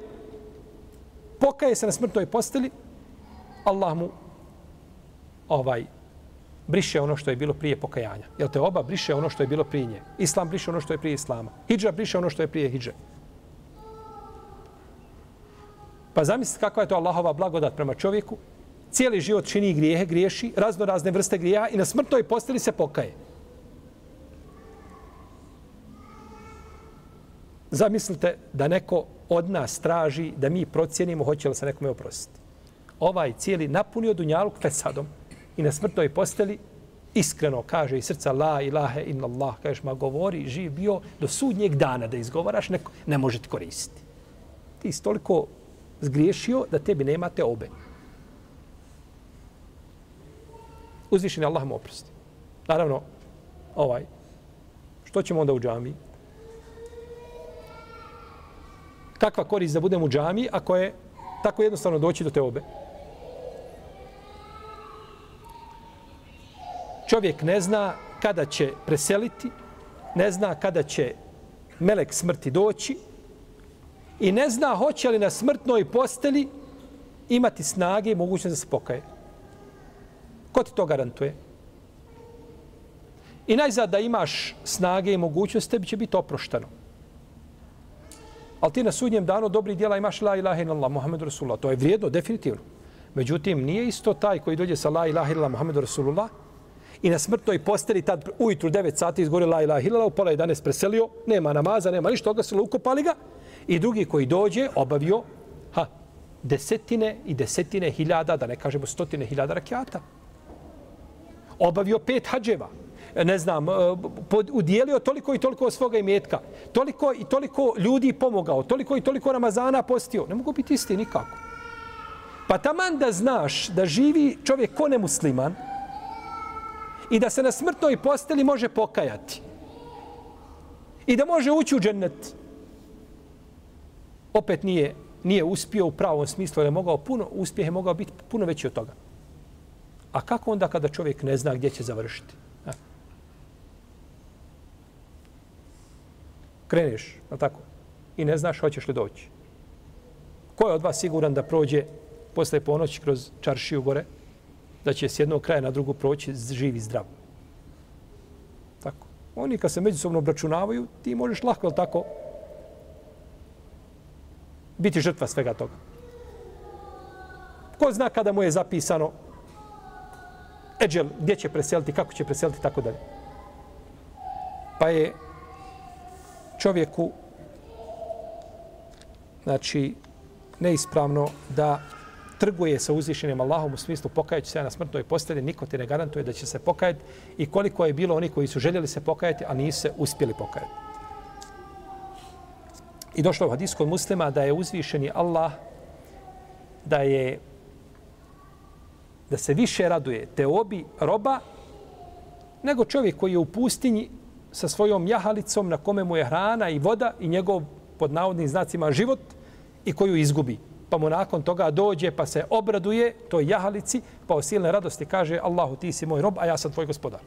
pokaje se na smrtnoj posteli, Allah mu ovaj briše ono što je bilo prije pokajanja. Jel te oba briše ono što je bilo prije nje? Islam briše ono što je prije Islama. Hidža briše ono što je prije Hidže. Pa zamislite kakva je to Allahova blagodat prema čovjeku. Cijeli život čini grijehe, griješi, razno razne vrste grijeha i na smrtnoj posteli se pokaje. Zamislite da neko od nas traži da mi procijenimo hoće li se nekome oprostiti. Ovaj cijeli napunio dunjaluk fesadom i na smrtnoj posteli iskreno kaže iz srca la ilahe inna Allah, kažeš ma govori, živ bio do sudnjeg dana da izgovaraš, neko, ne može ti koristiti. Ti si toliko zgriješio da tebi nemate obe. Uzvišeni Allah mu oprosti. Naravno, ovaj, što ćemo onda u džami? kakva korist da budem u džami ako je tako jednostavno doći do te obe? Čovjek ne zna kada će preseliti, ne zna kada će melek smrti doći i ne zna hoće li na smrtnoj posteli imati snage i mogućnost da se pokaje. Ko ti to garantuje? I najzad da imaš snage i mogućnost, tebi će biti oprošteno. Ali ti na sudnjem danu dobri djela imaš la ilaha illallah Muhammed Rasulullah. To je vrijedno, definitivno. Međutim, nije isto taj koji dođe sa la ilaha illallah Muhammed Rasulullah i na smrtnoj posteli tad ujutru 9 sati izgore la ilaha illallah, u pola 11 preselio, nema namaza, nema ništa, ogasilo, ukopali ga. I drugi koji dođe, obavio ha, desetine i desetine hiljada, da ne kažemo stotine hiljada rakijata. Obavio pet hađeva ne znam, e, pod, udijelio toliko i toliko svoga imetka, toliko i toliko ljudi pomogao, toliko i toliko Ramazana postio. Ne mogu biti isti nikako. Pa taman da znaš da živi čovjek ko nemusliman i da se na smrtnoj posteli može pokajati i da može ući u džennet, opet nije nije uspio u pravom smislu, jer je mogao puno, uspjeh je mogao biti puno veći od toga. A kako onda kada čovjek ne zna gdje će završiti? kreneš, je tako? I ne znaš hoćeš li doći. Ko je od vas siguran da prođe posle ponoći kroz čaršiju gore, da će s jednog kraja na drugu proći živi zdrav? Tako. Oni kad se međusobno obračunavaju, ti možeš lahko, ali tako, biti žrtva svega toga. Ko zna kada mu je zapisano Eđel, gdje će preseliti, kako će preseliti, tako dalje. Pa je čovjeku znači neispravno da trguje sa uzvišenim Allahom u smislu pokajajući se na smrtnoj postelji, niko ti ne garantuje da će se pokajati i koliko je bilo oni koji su željeli se pokajati, a nisu se uspjeli pokajati. I došlo u hadisku muslima da je uzvišeni Allah da je da se više raduje te obi roba nego čovjek koji je u pustinji sa svojom jahalicom na kome mu je hrana i voda i njegov pod navodnim znacima život i koju izgubi. Pa mu nakon toga dođe pa se obraduje toj jahalici pa o silne radosti kaže Allahu ti si moj rob, a ja sam tvoj gospodar.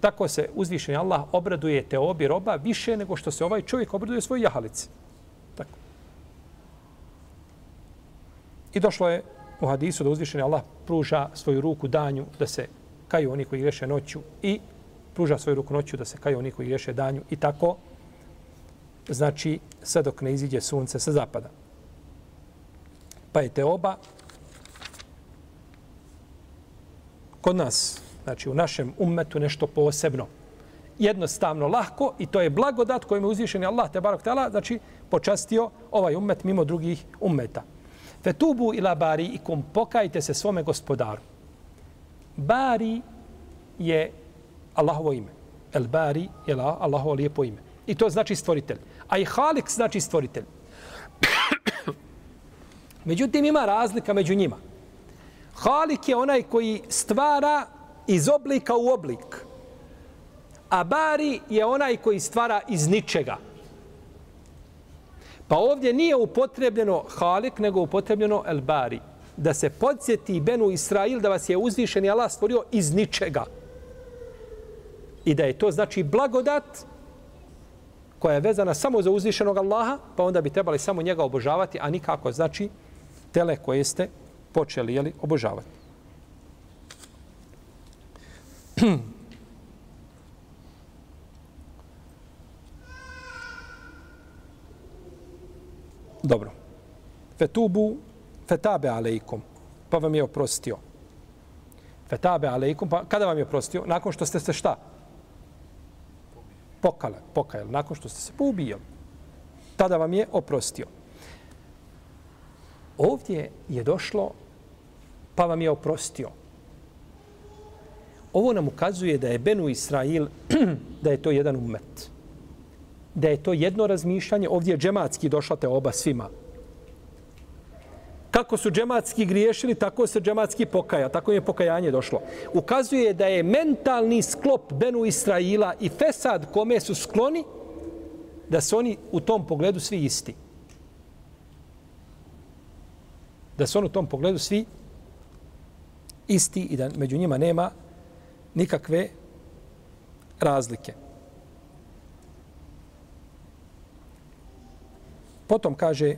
Tako se uzvišeni Allah obraduje te obi roba više nego što se ovaj čovjek obraduje svoj jahalici. Tako. I došlo je u hadisu da uzvišeni Allah pruža svoju ruku danju da se kaju oni koji greše noću i pruža svoju ruku noću da se kaju oni koji greše danju i tako znači sve dok ne iziđe sunce sa zapada. Pa je te oba kod nas, znači u našem ummetu nešto posebno. Jednostavno, lahko i to je blagodat kojim je uzvišen Allah te barok tela, znači počastio ovaj ummet mimo drugih ummeta. Fetubu ila bari ikum, pokajte se svome gospodaru. Bari je Allahovo ime. El Bari je Allahovo lijepo ime. I to znači stvoritelj. A i Halik znači stvoritelj. Međutim, ima razlika među njima. Halik je onaj koji stvara iz oblika u oblik. A Bari je onaj koji stvara iz ničega. Pa ovdje nije upotrebljeno Halik, nego upotrebljeno El Bari. Da se podsjeti Benu Israil da vas je uzvišen i Allah stvorio iz ničega. I da je to znači blagodat koja je vezana samo za uzvišenog Allaha, pa onda bi trebali samo njega obožavati, a nikako znači tele koje ste počeli jeli, obožavati. Dobro. Fetubu fetabe aleikum. Pa vam je oprostio. Fetabe aleikum. Pa kada vam je oprostio? Nakon što ste se šta? Pokale, pokajali. Nakon što ste se poubijali. Tada vam je oprostio. Ovdje je došlo pa vam je oprostio. Ovo nam ukazuje da je Benu Israil, da je to jedan umet da je to jedno razmišljanje, ovdje je džematski došla te oba svima. Kako su džematski griješili, tako se džematski pokaja, tako je pokajanje došlo. Ukazuje da je mentalni sklop Benu Israila i Fesad kome su skloni, da su oni u tom pogledu svi isti. Da su oni u tom pogledu svi isti i da među njima nema nikakve razlike. Potom kaže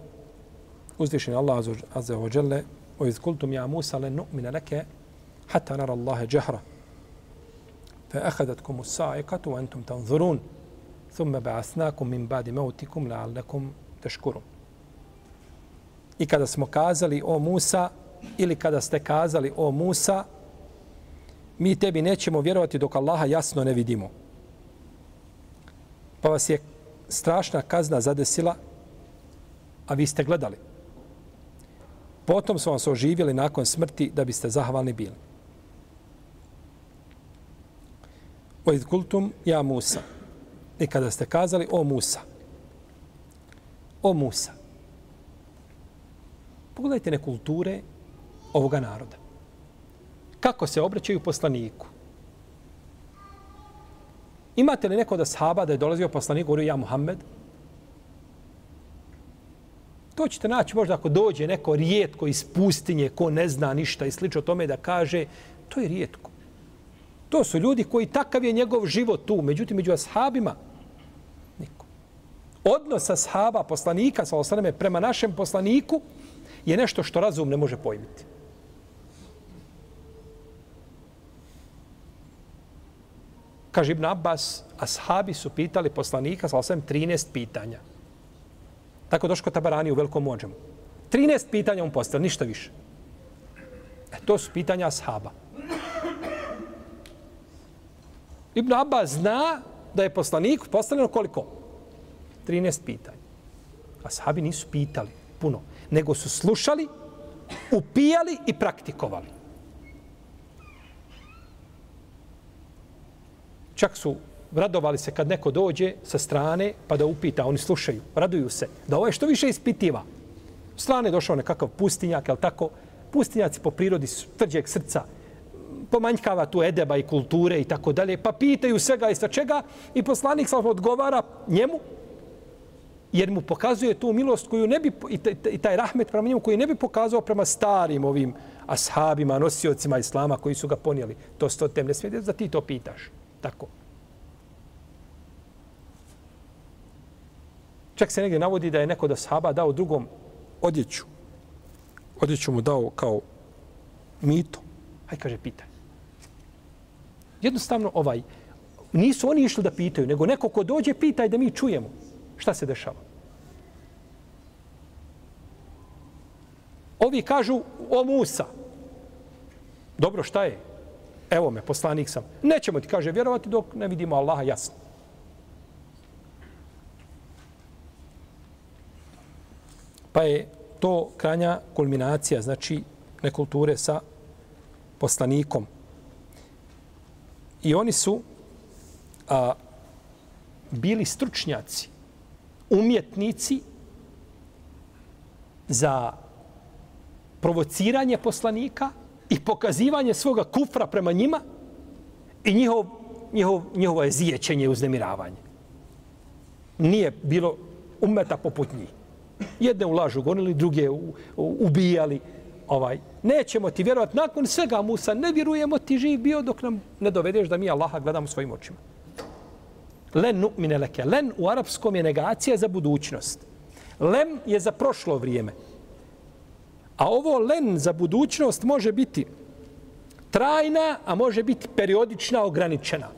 uzvišeni Allah azza wa jalla wa iz kultum ya Musa lan nu'mina laka hatta nara Allaha jahra. Fa akhadhatkum as-sa'iqatu antum tanzurun. Thumma ba'asnakum min ba'di mawtikum la'allakum tashkurun. I kada smo kazali o Musa ili kada ste kazali o Musa mi tebi nećemo vjerovati dok Allaha jasno ne vidimo. Pa vas je strašna kazna zadesila a vi ste gledali. Potom su vas oživjeli nakon smrti da biste zahvalni bili. Oid kultum ja Musa. I kada ste kazali o Musa. O Musa. Pogledajte nekulture ovoga naroda. Kako se obraćaju poslaniku? Imate li neko da sahaba da je dolazio poslanik, govorio ja Muhammed, To ćete naći možda ako dođe neko rijetko iz pustinje ko ne zna ništa i slično tome da kaže, to je rijetko. To su ljudi koji takav je njegov život tu. Međutim, među ashabima, niko. Odnos ashaba, poslanika, sa osaname, prema našem poslaniku, je nešto što razum ne može pojmiti. Kaže Ibn Abbas, ashabi su pitali poslanika, sa osam 13 pitanja. Tako došlo kod Tabarani u velikom ođemu. 13 pitanja on postavili, ništa više. E, to su pitanja ashaba. Ibn Abba zna da je poslaniku postavljeno koliko? 13 pitanja. Ashabi nisu pitali puno, nego su slušali, upijali i praktikovali. Čak su radovali se kad neko dođe sa strane pa da upita, oni slušaju, raduju se, da ovo je što više ispitiva. S strane došao nekakav pustinjak, je tako? Pustinjaci po prirodi su tvrđeg srca, pomanjkava tu edeba i kulture i tako dalje, pa pitaju svega i sva čega i poslanik sam odgovara njemu, jer mu pokazuje tu milost koju ne bi, i taj rahmet prema njemu koji ne bi pokazao prema starim ovim ashabima, nosiocima islama koji su ga ponijeli. To sto tem ne smije da ti to pitaš. Tako. Čak se negdje navodi da je neko da sahaba dao drugom odjeću. Odjeću mu dao kao mito. Aj kaže, pitaj. Jednostavno ovaj, nisu oni išli da pitaju, nego neko ko dođe pitaj da mi čujemo šta se dešava. Ovi kažu o Musa. Dobro, šta je? Evo me, poslanik sam. Nećemo ti, kaže, vjerovati dok ne vidimo Allaha jasno. Pa je to kranja kulminacija, znači nekulture sa poslanikom. I oni su a, bili stručnjaci, umjetnici za provociranje poslanika i pokazivanje svoga kufra prema njima i njihov, njihov, njihovo je zijećenje i uznemiravanje. Nije bilo umeta poput njih. Jedne u lažu gonili, druge u, u, ubijali. Ovaj. Nećemo ti vjerovati. Nakon svega, Musa, ne vjerujemo ti živ bio dok nam ne dovedeš da mi Allaha gledamo svojim očima. Len nu'mine leke. Len u arapskom je negacija za budućnost. Lem je za prošlo vrijeme. A ovo len za budućnost može biti trajna, a može biti periodična, ograničena.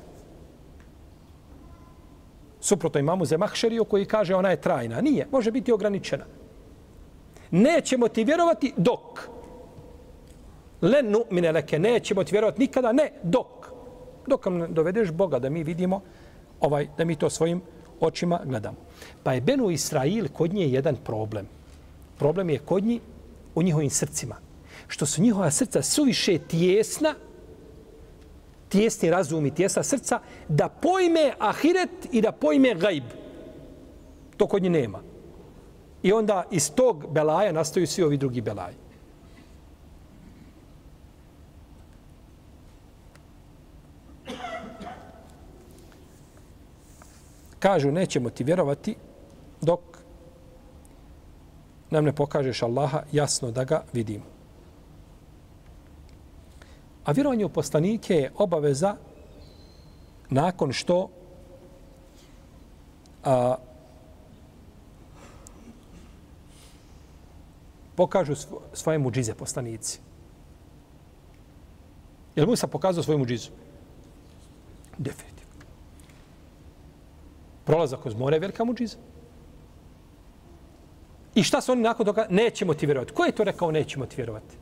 Suprotno imamo Zemahšeriju koji kaže ona je trajna. Nije, može biti ograničena. Nećemo ti vjerovati dok. Len nu mine leke, nećemo ti vjerovati nikada, ne, dok. Dok nam dovedeš Boga da mi vidimo, ovaj da mi to svojim očima gledamo. Pa je Benu Israil kod nje jedan problem. Problem je kod njih u njihovim srcima. Što su njihova srca suviše tjesna, tijesni razum i tjesna srca, da pojme ahiret i da pojme gajb. To kod nje nema. I onda iz tog belaja nastaju svi ovi drugi belaji. Kažu, nećemo ti vjerovati dok nam ne pokažeš Allaha jasno da ga vidimo. A vjerovanje u poslanike je obaveza nakon što a, pokažu svoje muđize poslanici. Je li Musa pokazao svoju muđizu? Definitivno. Prolazak kroz more je velika muđiza. I šta su oni nakon toga? Nećemo ti vjerovati. Ko je to rekao nećemo ti vjerovati?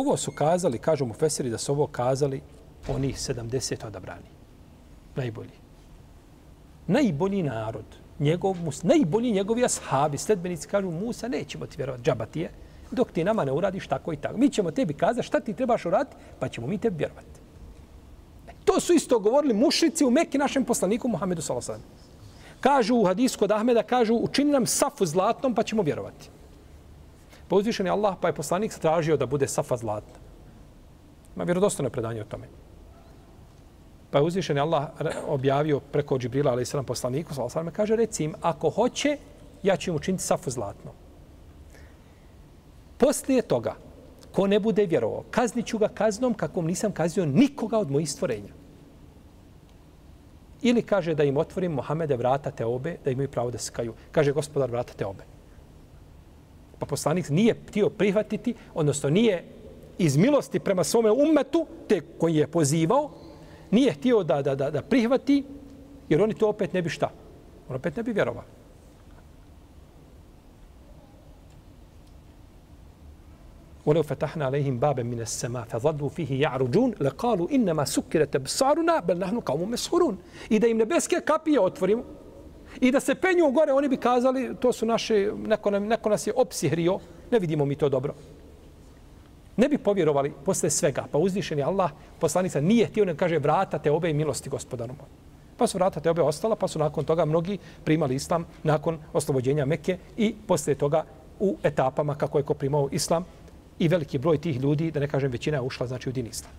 Ovo su kazali, kažu mu Feseri, da su ovo kazali oni 70 odabrani. Najbolji. Najbolji narod. Njegov, najbolji njegovi ashabi, sledbenici, kažu Musa, nećemo ti vjerovati, džabatije dok ti nama ne uradiš tako i tako. Mi ćemo tebi kazati šta ti trebaš uraditi, pa ćemo mi tebi vjerovati. E, to su isto govorili mušici u Mekki našem poslaniku Muhammedu s.a.v. Kažu u hadisku od Ahmeda, kažu učini nam safu zlatnom pa ćemo vjerovati. Pa uzvišen je Allah, pa je poslanik stražio da bude safa zlatna. Ima vjerodostojno predanje o tome. Pa je uzvišen je Allah objavio preko Džibrila, ali i sram poslaniku, sallam, kaže, reci im, ako hoće, ja ću im učiniti safu zlatnom. Poslije toga, ko ne bude vjerovao, kazniću ga kaznom kakvom nisam kaznio nikoga od mojih stvorenja. Ili kaže da im otvorim Mohamede vrata te obe, da imaju pravo da skaju. Kaže gospodar vrata te obe Pa poslanik nije htio prihvatiti, odnosno nije iz milosti prema svome umetu, te koji je pozivao, nije htio da, da, da, da prihvati, jer oni to opet ne bi šta? On opet ne bi vjerovali. ولو فتحنا عليهم بابا من السماء فظلوا فيه يعرجون لقالوا انما سكرت ابصارنا بل نحن قوم مسحورون اذا im nebeske kapije otvorimo i da se penju gore oni bi kazali to su naše neko, nam, neko nas je opsihrio ne vidimo mi to dobro ne bi povjerovali posle svega pa uzvišeni Allah poslanica nije htio ne kaže vrata te obe milosti gospodaru Pa su vrata te obe ostala, pa su nakon toga mnogi primali islam nakon oslobođenja Mekke i posle toga u etapama kako je ko primao islam i veliki broj tih ljudi, da ne kažem većina, je ušla znači u din islam.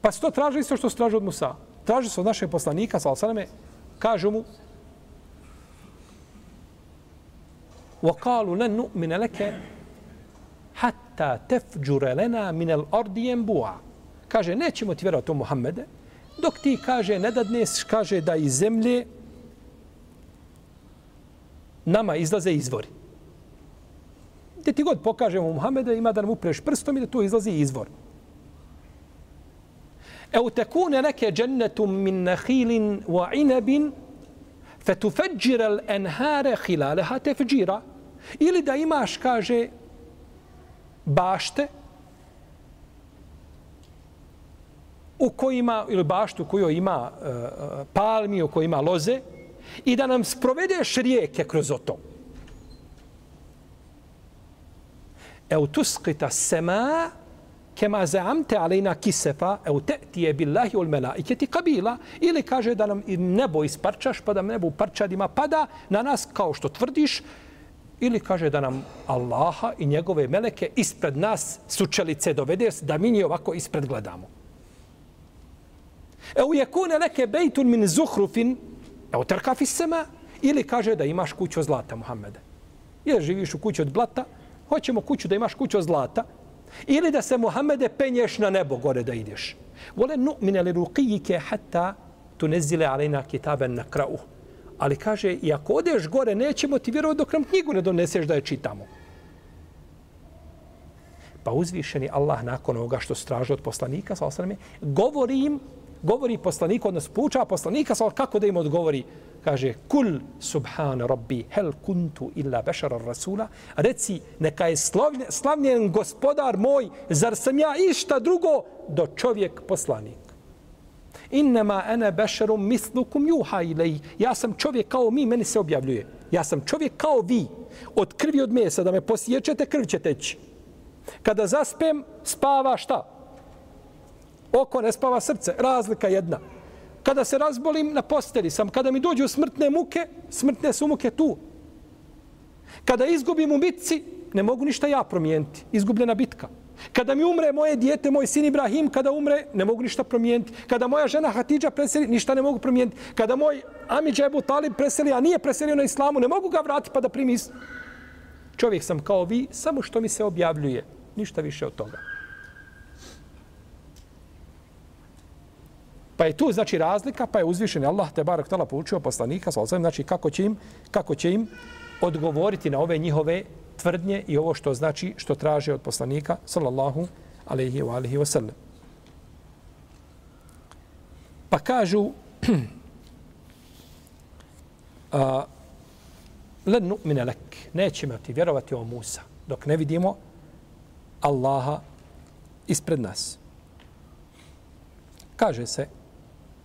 Pa su to tražili isto što su tražili od Musa. Tražili su od našeg poslanika, sa alejhi kažu mu, وقالوا لن نؤمن لك حتى تفجر لنا من الارض ينبوعا kaže nećemo ti vjerovati u Muhammede dok ti kaže ne dadneš kaže da iz zemlje nama izlaze izvori gdje ti god pokažemo Muhammede ima da nam upreš prstom i da tu izlazi izvor أو تكون لك جنة من نخيل وعنب فتفجر الأنهار خلالها تفجيرا ili da imaš, kaže, bašte u kojima, ili baštu u kojoj ima uh, palmi, u kojoj ima loze, i da nam sprovedeš rijeke kroz to. Eu tusqita sema kema zaamte alejna kisefa eu te'tije billahi ul melaiketi kabila ili kaže da nam nebo isparčaš pa da nebo u parčadima pada na nas kao što tvrdiš. Ili kaže da nam Allaha i njegove meleke ispred nas sučelice dovede da mi nje ovako ispred gledamo. au yakuna laka baytun bejtun min zuhrufin, tarka terka sama ili kaže da imaš kuću od zlata, Muhammede. Jer živiš u kući od blata, hoćemo kuću da imaš kuću od zlata, ili da se Muhammede penješ na nebo gore da ideš. Vole nu'mine li ruqijike hatta tunezile alejna kitaben na krauhu Ali kaže, i ako odeš gore, nećemo ti vjerovati dok nam knjigu ne doneseš da je čitamo. Pa uzvišeni Allah nakon ovoga što straže od poslanika, sa osrame, govori im, govori poslaniku, odnosno poučava poslanika, sa kako da im odgovori, kaže, kul subhan rabbi, hel kuntu illa bešara rasula, reci, neka je slavljen gospodar moj, zar sam ja išta drugo do čovjek poslanik. Innama ana basharun mislukum juha ilaj. Ja sam čovjek kao mi, meni se objavljuje. Ja sam čovjek kao vi. Od krvi od mesa da me posjećete, krv će teći. Kada zaspem, spava šta? Oko ne spava srce. Razlika jedna. Kada se razbolim, na posteli sam. Kada mi dođu smrtne muke, smrtne su muke tu. Kada izgubim u bitci, ne mogu ništa ja promijeniti. Izgubljena bitka. Kada mi umre moje dijete, moj sin Ibrahim, kada umre, ne mogu ništa promijeniti. Kada moja žena Hatidža preseli, ništa ne mogu promijeniti. Kada moj Amidža Ebu Talib preseli, a nije preselio na islamu, ne mogu ga vratiti pa da primi Čovjek sam kao vi, samo što mi se objavljuje. Ništa više od toga. Pa je tu znači razlika, pa je uzvišen Allah te barek tala poučio poslanika, znači kako će im, kako će im odgovoriti na ove njihove tvrdnje i ovo što znači što traže od poslanika sallallahu alejhi ve alihi wasallam. Pa kažu a len nu'mina lak nećemo ti vjerovati o Musa dok ne vidimo Allaha ispred nas. Kaže se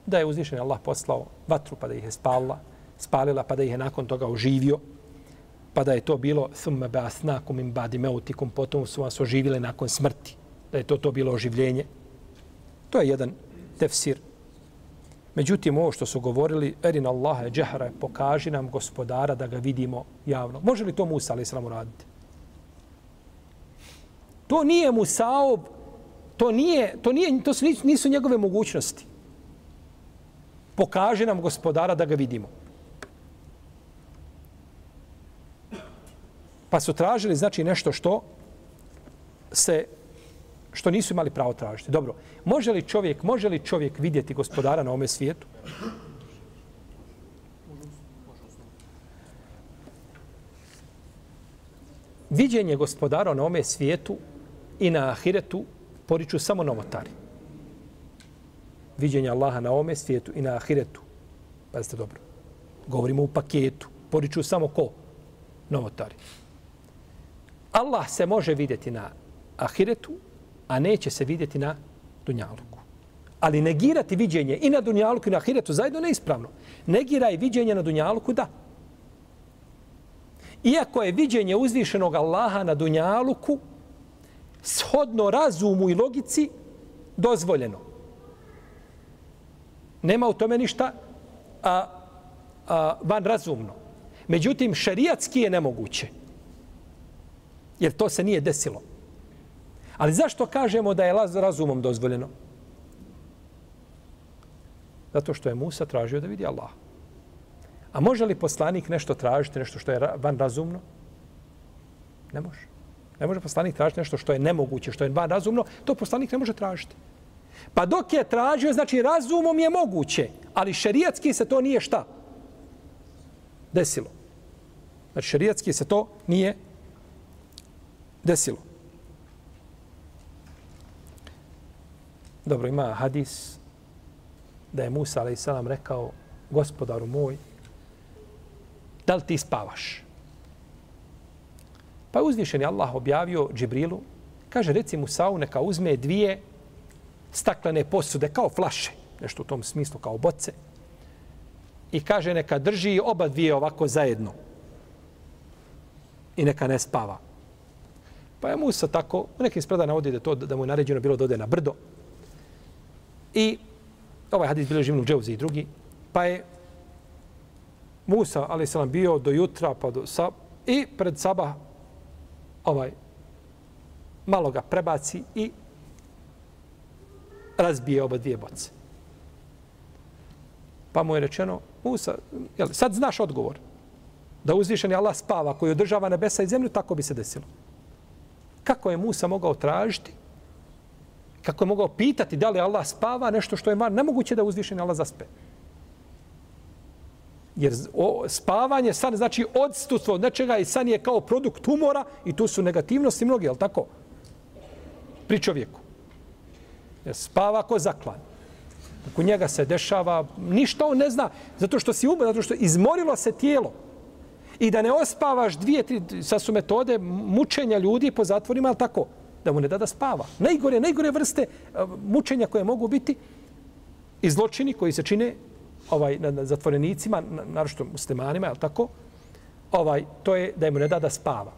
da je uzvišen Allah poslao vatru pa da ih je spalila, spalila pa da ih je nakon toga oživio pa da je to bilo thumma ba'athnakum min ba'di mautikum potom su vas oživile nakon smrti da je to to bilo oživljenje. To je jedan tefsir. Međutim ovo što su govorili erin Allahe džahra pokaži nam gospodara da ga vidimo javno. Može li to Musa ali sram uraditi to nije Musaob to nije to nije to su, nisu njegove mogućnosti pokaži nam gospodara da ga vidimo Pa su tražili znači nešto što se što nisu imali pravo tražiti. Dobro, može li čovjek, može li čovjek vidjeti gospodara na ome svijetu? Viđenje gospodara na ome svijetu i na ahiretu poriču samo novotari. Viđenje Allaha na ome svijetu i na ahiretu. Pazite dobro. Govorimo u paketu. Poriču samo ko? Novotari. Allah se može vidjeti na ahiretu, a neće se vidjeti na dunjaluku. Ali negirati viđenje i na dunjaluku i na ahiretu zajedno neispravno. Negiraj viđenje na dunjaluku, da. Iako je viđenje uzvišenog Allaha na dunjaluku shodno razumu i logici dozvoljeno. Nema u tome ništa a, a, van razumno. Međutim, šerijatski je nemoguće. Jer to se nije desilo. Ali zašto kažemo da je laz razumom dozvoljeno? Zato što je Musa tražio da vidi Allah. A može li poslanik nešto tražiti, nešto što je van razumno? Ne može. Ne može poslanik tražiti nešto što je nemoguće, što je van razumno. To poslanik ne može tražiti. Pa dok je tražio, znači razumom je moguće, ali šerijatski se to nije šta? Desilo. Znači šerijatski se to nije desilo. Dobro, ima hadis da je Musa a.s. rekao gospodaru moj, da li ti spavaš? Pa je uzvišen je Allah objavio Džibrilu, kaže reci Musa'u neka uzme dvije staklene posude kao flaše, nešto u tom smislu kao boce, i kaže neka drži oba dvije ovako zajedno i neka ne spava. Pa je Musa tako, u nekim spreda navodi da, to, da mu je naređeno bilo da ode na brdo. I ovaj hadis bilo živnu dževzi i drugi. Pa je Musa, ali sam bio do jutra, pa do sa, i pred sabah ovaj, malo ga prebaci i razbije oba dvije boce. Pa mu je rečeno, Musa, jel, sad znaš odgovor. Da uzvišen je Allah spava koji održava nebesa i zemlju, tako bi se desilo. Kako je Musa mogao tražiti? Kako je mogao pitati da li Allah spava nešto što je van Nemoguće da uzvišen Allah zaspe. Jer o, spavanje san znači odstutstvo od nečega i san je kao produkt umora i tu su negativnosti mnogi, je tako? Pri čovjeku. Spava ko zaklan. Oko njega se dešava, ništa on ne zna, zato što si umro, zato što izmorilo se tijelo. I da ne ospavaš dvije, tri, sad su metode mučenja ljudi po zatvorima, ali tako, da mu ne da da spava. Najgore, najgore vrste eh, mučenja koje mogu biti i zločini koji se čine ovaj, na, na zatvorenicima, na, naročito muslimanima, je tako? Ovaj, to je da mu ne da da spava.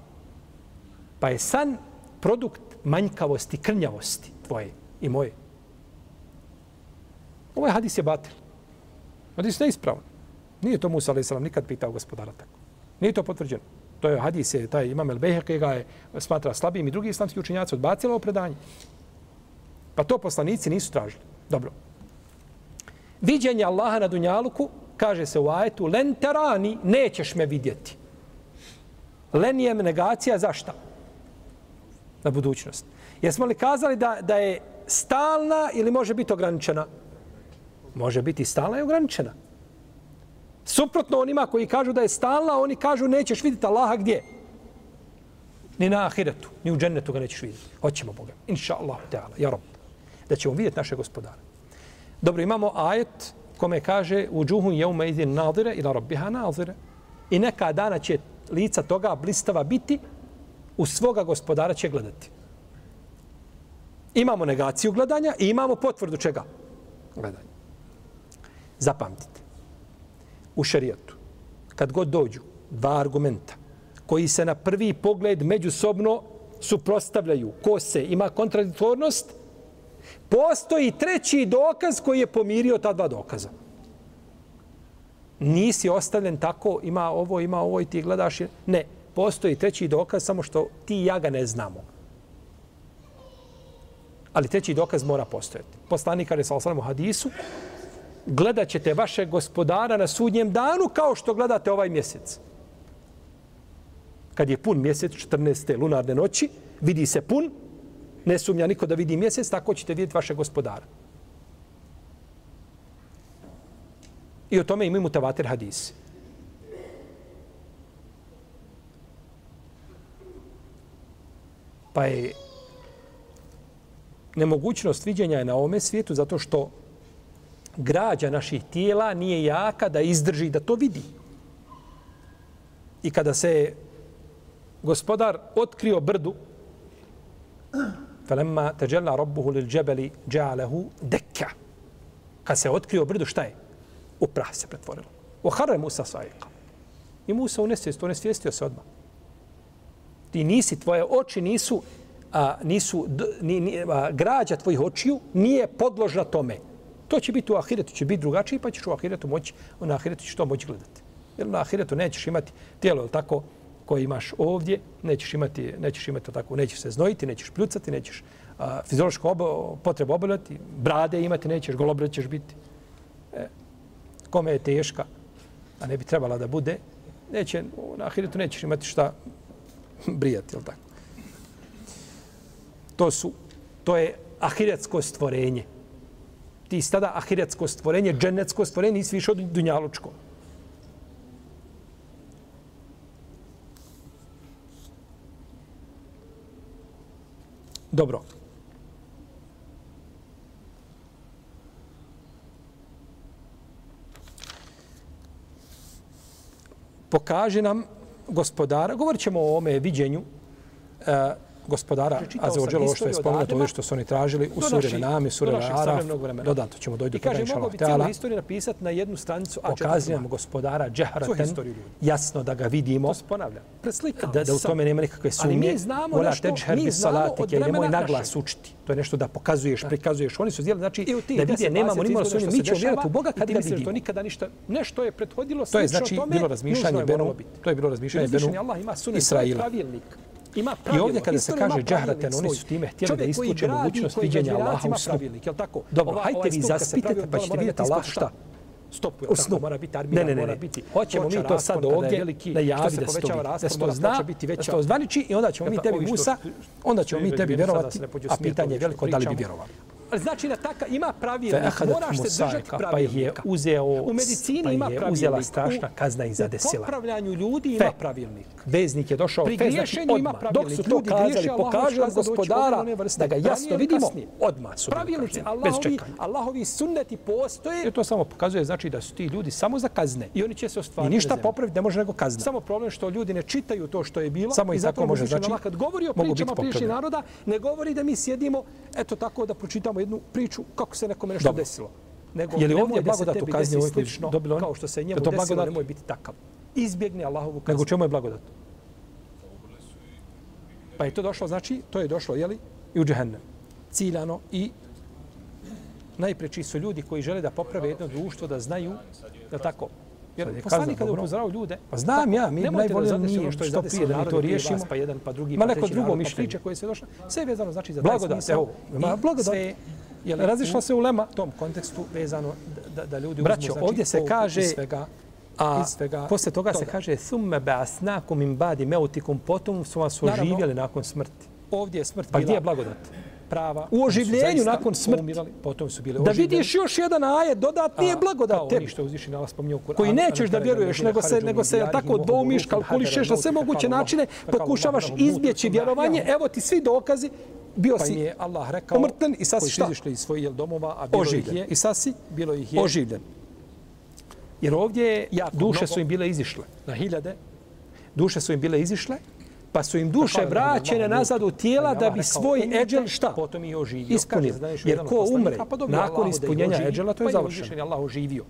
Pa je san produkt manjkavosti, krnjavosti tvoje i moje. Ovaj hadis je batil. Hadis ne ispravan. Nije to Musa a.s. nikad pitao gospodara tako. Nije to potvrđeno. To je hadis, je taj imam El Beheke ga je smatra slabijim i drugi islamski učenjaci odbacili ovo predanje. Pa to poslanici nisu tražili. Dobro. Viđenje Allaha na Dunjaluku, kaže se u ajetu, len terani, nećeš me vidjeti. Len je negacija za šta? Na budućnost. Jesmo li kazali da, da je stalna ili može biti ograničena? Može biti stalna i ograničena. Suprotno onima koji kažu da je stalna, oni kažu nećeš vidjeti Allaha gdje? Ni na ahiretu, ni u džennetu ga nećeš vidjeti. Hoćemo Boga. Inša Allah, teala, ja rob. Da ćemo vidjeti naše gospodare. Dobro, imamo ajet kome kaže u džuhu jeume idin nadire ila robbiha nadire. I neka dana će lica toga blistava biti u svoga gospodara će gledati. Imamo negaciju gledanja i imamo potvrdu čega? Gledanja. Zapamtite. U šarijatu, kad god dođu dva argumenta koji se na prvi pogled međusobno suprostavljaju, ko se ima kontradiktornost, postoji treći dokaz koji je pomirio ta dva dokaza. Nisi ostavljen tako, ima ovo, ima ovo i ti gledaš. Ne, postoji treći dokaz, samo što ti i ja ga ne znamo. Ali treći dokaz mora postojati. Poslanik Ali Salasalam u hadisu, gledat ćete vaše gospodara na sudnjem danu kao što gledate ovaj mjesec. Kad je pun mjesec, 14. lunarne noći, vidi se pun, ne sumnja niko da vidi mjesec, tako ćete vidjeti vaše gospodara. I o tome imaju mutavater hadis. Pa je nemogućnost viđenja je na ovome svijetu zato što građa naših tijela nije jaka da izdrži da to vidi. I kada se gospodar otkrio brdu, فَلَمَّا تَجَلَّا رَبُّهُ لِلْجَبَلِ جَعَلَهُ džalehu. Kad se otkrio brdu, šta je? U prah se pretvorilo. U harre Musa sajika. I Musa u nesvijest, u nesvijestio se odmah. Ti nisi, tvoje oči nisu, a, nisu, d, ni, ni, a, građa tvojih očiju nije podložna tome To će biti u ahiretu, će biti drugačije, pa ćeš u ahiretu moći, na ahiretu ćeš to moći gledati. Jer na ahiretu nećeš imati tijelo, je tako, koje imaš ovdje, nećeš imati, nećeš imati tako, nećeš se znojiti, nećeš pljucati, nećeš a, fiziološku obo, potrebu obavljati, brade imati, nećeš, golobrat ćeš biti. E, kome je teška, a ne bi trebala da bude, neće, na ahiretu nećeš imati šta brijati, je tako? To su, to je ahiretsko stvorenje. Ti si tada ahiretsko stvorenje, dženecko stvorenje, nisi više od dunjalučko. Dobro. Pokaže nam gospodara, govorit ćemo o ome viđenju, e, gospodara Azeođela, ovo što je spomenuto, ovo što su oni tražili u suri Nami, suri Araf, dodato ćemo dojdu toga, inša Allah. I kaže, mogu bi historiju napisati na jednu stranicu, a Pokazujem gospodara Džahraten, jasno da ga vidimo. To se ponavlja. Da, da u tome nema nikakve sumnje. Ali mi znamo Ola nešto, mi znamo od vremena Nemoj naglas učiti. To je nešto da pokazuješ, prikazuješ. Oni su zdjeli, znači, da vidje, nemamo ni malo sumnje. Mi ćemo vjerati u Boga kad ga vidimo. To nikada ništa, nešto je prethodilo to je znači bilo razmišljanje Benu, to je bilo razmišljanje Benu Israila. Ima I ovdje kada se kaže džahraten, oni su time htjeli da isključe mogućnost viđenja Allaha u snu. Dobro, hajte vi zaspitajte pa ćete vidjeti Allah šta. Stopuje, u snu. mora biti armija, ne, ne, ne. mora biti. Hoćemo mi to sad ovdje najavi da se to vidi. Da se to zna, da se to zvaniči i onda ćemo mi tebi Musa, onda ćemo mi tebi vjerovati, a pitanje je veliko da li bi vjerovali. Znači da taka ima pravilnik, moraš se držati pravilnika. Pa ih je uzeo, u medicini pa ima pravilnik. uzela strašna kazna i zadesila. U popravljanju ljudi ima pravilnik. Veznik je došao, Pri griješenju ima pravilnik. Dok su to kazali, pokažu gospodara da ga jasno vidimo, odmah su Pravilnici Allahovi, Allahovi sunneti postoje. I to samo pokazuje znači da su ti ljudi samo za kazne. I oni će se ostvariti. I ništa popraviti ne može nego kazna. Samo problem što ljudi ne čitaju to što je bilo. Samo i zato može znači. Kad govori o pričama priješnjih naroda, ne govori da mi sjedimo eto tako da pročitamo jednu priču kako se nekome nešto Dobro. desilo. Nego, je li ovdje blagodat u kazni ovoj slično, dobilo Kao što se njemu to desilo, blagodat... nemoj biti takav. Izbjegni Allahovu kaznu. Nego čemu je blagodat? Pa je to došlo, znači, to je došlo, jeli, i u džehennem. Ciljano i najpreči su ljudi koji žele da poprave jedno društvo, da znaju, da tako, Jer poslanik kada upozorao ljude... Pa znam ja, mi najbolje mi ono što, što prije da mi to riješimo. Pa jedan, pa drugi, Ma pa neko drugo mišljenje. koje se došle. Sve je vezano znači za blagodat. Evo, ima blagodat. Sve je razišla se u lema. tom kontekstu vezano da, da ljudi Braćo, uzmu, znači, ovdje se kaže, svega, a svega posle toga, toga, se kaže summe ba'asnakum min ba'di mautikum potom su vas oživjeli nakon smrti. Ovdje je smrt pa bila. Pa gdje je blagodat? Prava. U oživljenju nakon smrti. Umirali, potom su bile Da vidiš još jedan ajet, dodatni je blagodat tebi. Što uzviši na spominjao Kur'an. Koji nećeš da vjeruješ, nego se, nego se tako dvomiš, kalkulišeš na sve moguće načine, pokušavaš izbjeći vjerovanje. Evo ti svi dokazi. Bio pa si je Allah rekao, umrten i sad si šta? Koji iz svojih domova, a bilo oživljen. ih je. I sad si bilo ih je. Oživljen. Jer ovdje duše su im bile izišle. Na hiljade. Duše su im bile izišle pa su im duše vraćene nazad u tijela da bi svoj eđel šta? Potom i oživio. Ispunio. Jer ko umre nakon ispunjenja eđela, to je završeno. Allah oživio.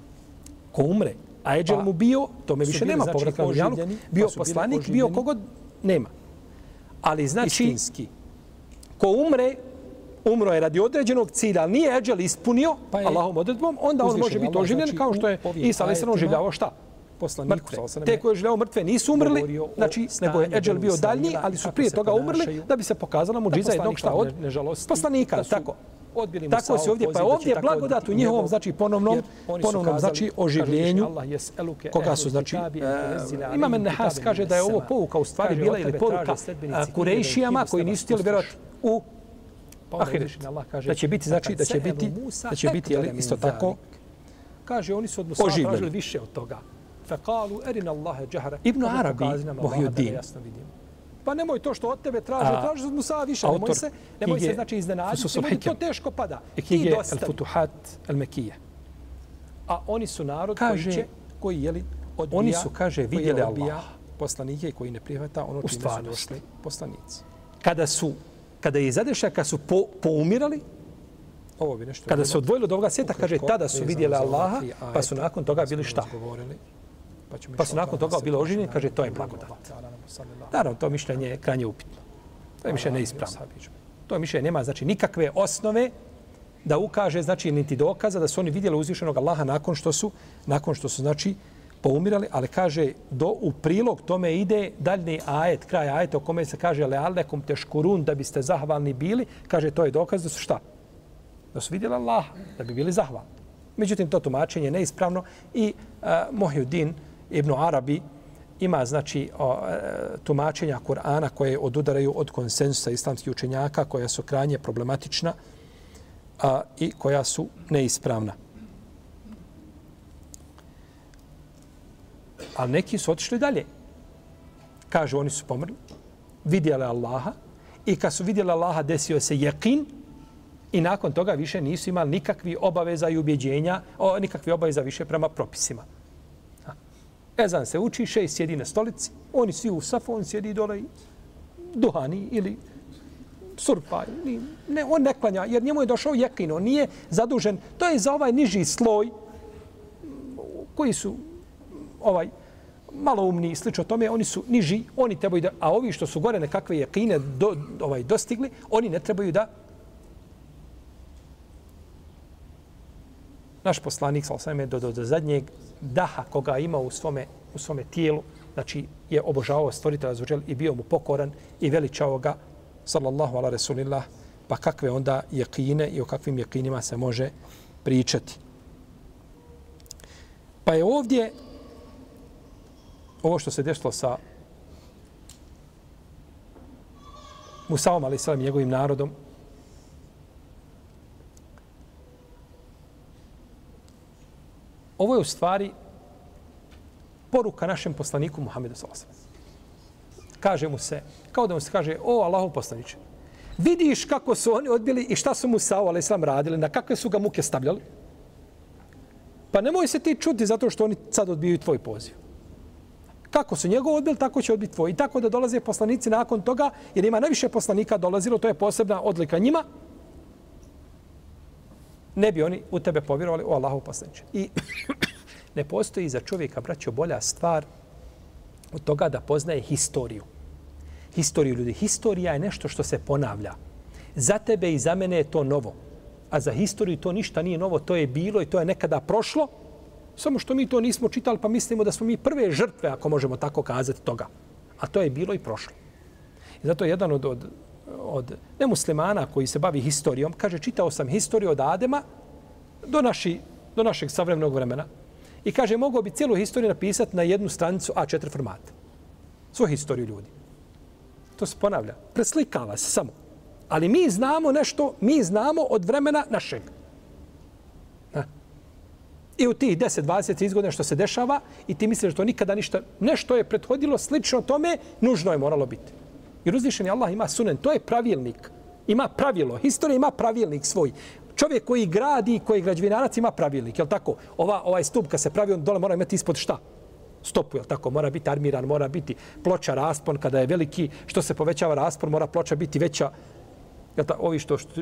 Ko umre, a eđel mu bio, to me više nema povratka u janu, bio poslanik, bio kogod, nema. Ali znači, ko umre, umro je radi određenog cilja, ali nije eđel ispunio pa Allahom odredbom, onda on može biti oživljen znači kao što je Isa se oživljavao šta? Poslaniku. Te koje je mrtve nisu umrli, znači, nego je Eđel bio daljni, ali su prije toga umrli da bi se pokazala mu džiza jednog šta od poslanika. Tako. Odbili tako se ovdje, pa ovdje je blagodat u njihovom, znači ponovnom, ponovnom, znači oživljenju, koga su, znači, uh, ima men Nehas kaže da je ovo pouka u stvari bila ili poruka Kurejšijama koji nisu htjeli vjerovati u Ahiret. Da će biti, znači, da će biti, da će biti, isto tako, kaže, oni su od Musa tražili više od toga. Fekalu erina Allahe džahra. Ibn Arabi, Mohyuddin. Pa nemoj to što od tebe traže, traže od Musa više, nemoj se, nemoj se znači iznenaditi, nemoj to teško pada. I knjige El Futuhat El Mekije. A oni su narod kaže, koji će, koji jeli, odbija, oni su, kaže, vidjeli Allah. poslanike koji ne prihvata ono čime su došli poslanici. Kada su, kada je zadešao, kada su po, poumirali, ovo bi nešto kada se odvojilo od ovoga svijeta, kaže, tada su vidjeli Allaha, pa su nakon toga bili šta? Pa, pa su nakon toga bilo oženjeni, kaže, to je blagodat. Naravno, to mišljenje je krajnje upitno. To je mišljenje neispravno. To je mišljenje nema, znači, nikakve osnove da ukaže, znači, niti dokaza da su oni vidjeli uzvišenog Allaha nakon što su, nakon što su, znači, poumirali, ali kaže, do, u prilog tome ide daljni ajet, kraj ajeta u kome se kaže, le alekum teškurun, da biste zahvalni bili, kaže, to je dokaz da su šta? Da su vidjeli Allaha, da bi bili zahvalni. Međutim, to tumačenje je neispravno i uh, Mohyuddin ibn Arabi ima znači o, e, tumačenja Kur'ana koje odudaraju od konsensusa islamskih učenjaka, koja su krajnje problematična a, i koja su neispravna. Ali neki su otišli dalje. Kažu, oni su pomrli, vidjeli Allaha i kad su vidjeli Allaha desio se jekin i nakon toga više nisu imali nikakvi obaveza i ubjeđenja, o, nikakvi obaveza više prema propisima. Ezan se uči, šest sjedi na stolici, oni svi u safu, on sjedi dole i duhani ili surpa. Ne, on ne klanja, jer njemu je došao jekin, on nije zadužen. To je za ovaj niži sloj koji su ovaj malo umni i slično tome, oni su niži, oni trebaju da, a ovi što su gore nekakve jekine do, ovaj, dostigli, oni ne trebaju da naš poslanik, sa sam do, do, do zadnjeg daha koga ima u svome, u svome tijelu, znači je obožavao stvoritelja Azuđel i bio mu pokoran i veličao ga, sallallahu ala resulillah, pa kakve onda jekine i o kakvim jekinima se može pričati. Pa je ovdje ovo što se desilo sa Musaom, ali i njegovim narodom, Ovo je u stvari poruka našem poslaniku Muhammedu s.a.v. Kaže mu se, kao da mu se kaže, o Allahov poslaniče, vidiš kako su oni odbili i šta su mu sao, islam radili, na kakve su ga muke stavljali? Pa nemoj se ti čuti zato što oni sad odbijaju tvoj poziv. Kako su njegov odbili, tako će odbiti tvoj. I tako da dolaze poslanici nakon toga, jer ima najviše poslanika dolazilo, to je posebna odlika njima, ne bi oni u tebe povjerovali u Allahu poslaniče. I ne postoji za čovjeka, braćo, bolja stvar od toga da poznaje historiju. Historiju ljudi. Historija je nešto što se ponavlja. Za tebe i za mene je to novo. A za historiju to ništa nije novo. To je bilo i to je nekada prošlo. Samo što mi to nismo čitali pa mislimo da smo mi prve žrtve, ako možemo tako kazati, toga. A to je bilo i prošlo. I zato je jedan od, od od nemuslimana koji se bavi historijom, kaže, čitao sam historiju od Adema do, naši, do našeg savremenog vremena. I kaže, mogao bi cijelu historiju napisati na jednu stranicu A4 formata. Svoju historiju ljudi. To se ponavlja. Preslikava se samo. Ali mi znamo nešto, mi znamo od vremena našeg. Na. I u tih 10-20 izgodina što se dešava i ti misliš da to nikada ništa, nešto je prethodilo slično tome, nužno je moralo biti. Jer uzvišeni Allah ima sunen, to je pravilnik. Ima pravilo, historija ima pravilnik svoj. Čovjek koji gradi, koji je građevinarac ima pravilnik, je tako? Ova, ovaj stup kad se pravi, on dole mora imati ispod šta? Stopu, je tako? Mora biti armiran, mora biti ploča raspon, kada je veliki, što se povećava raspon, mora ploča biti veća. Je tako? Ovi što, što,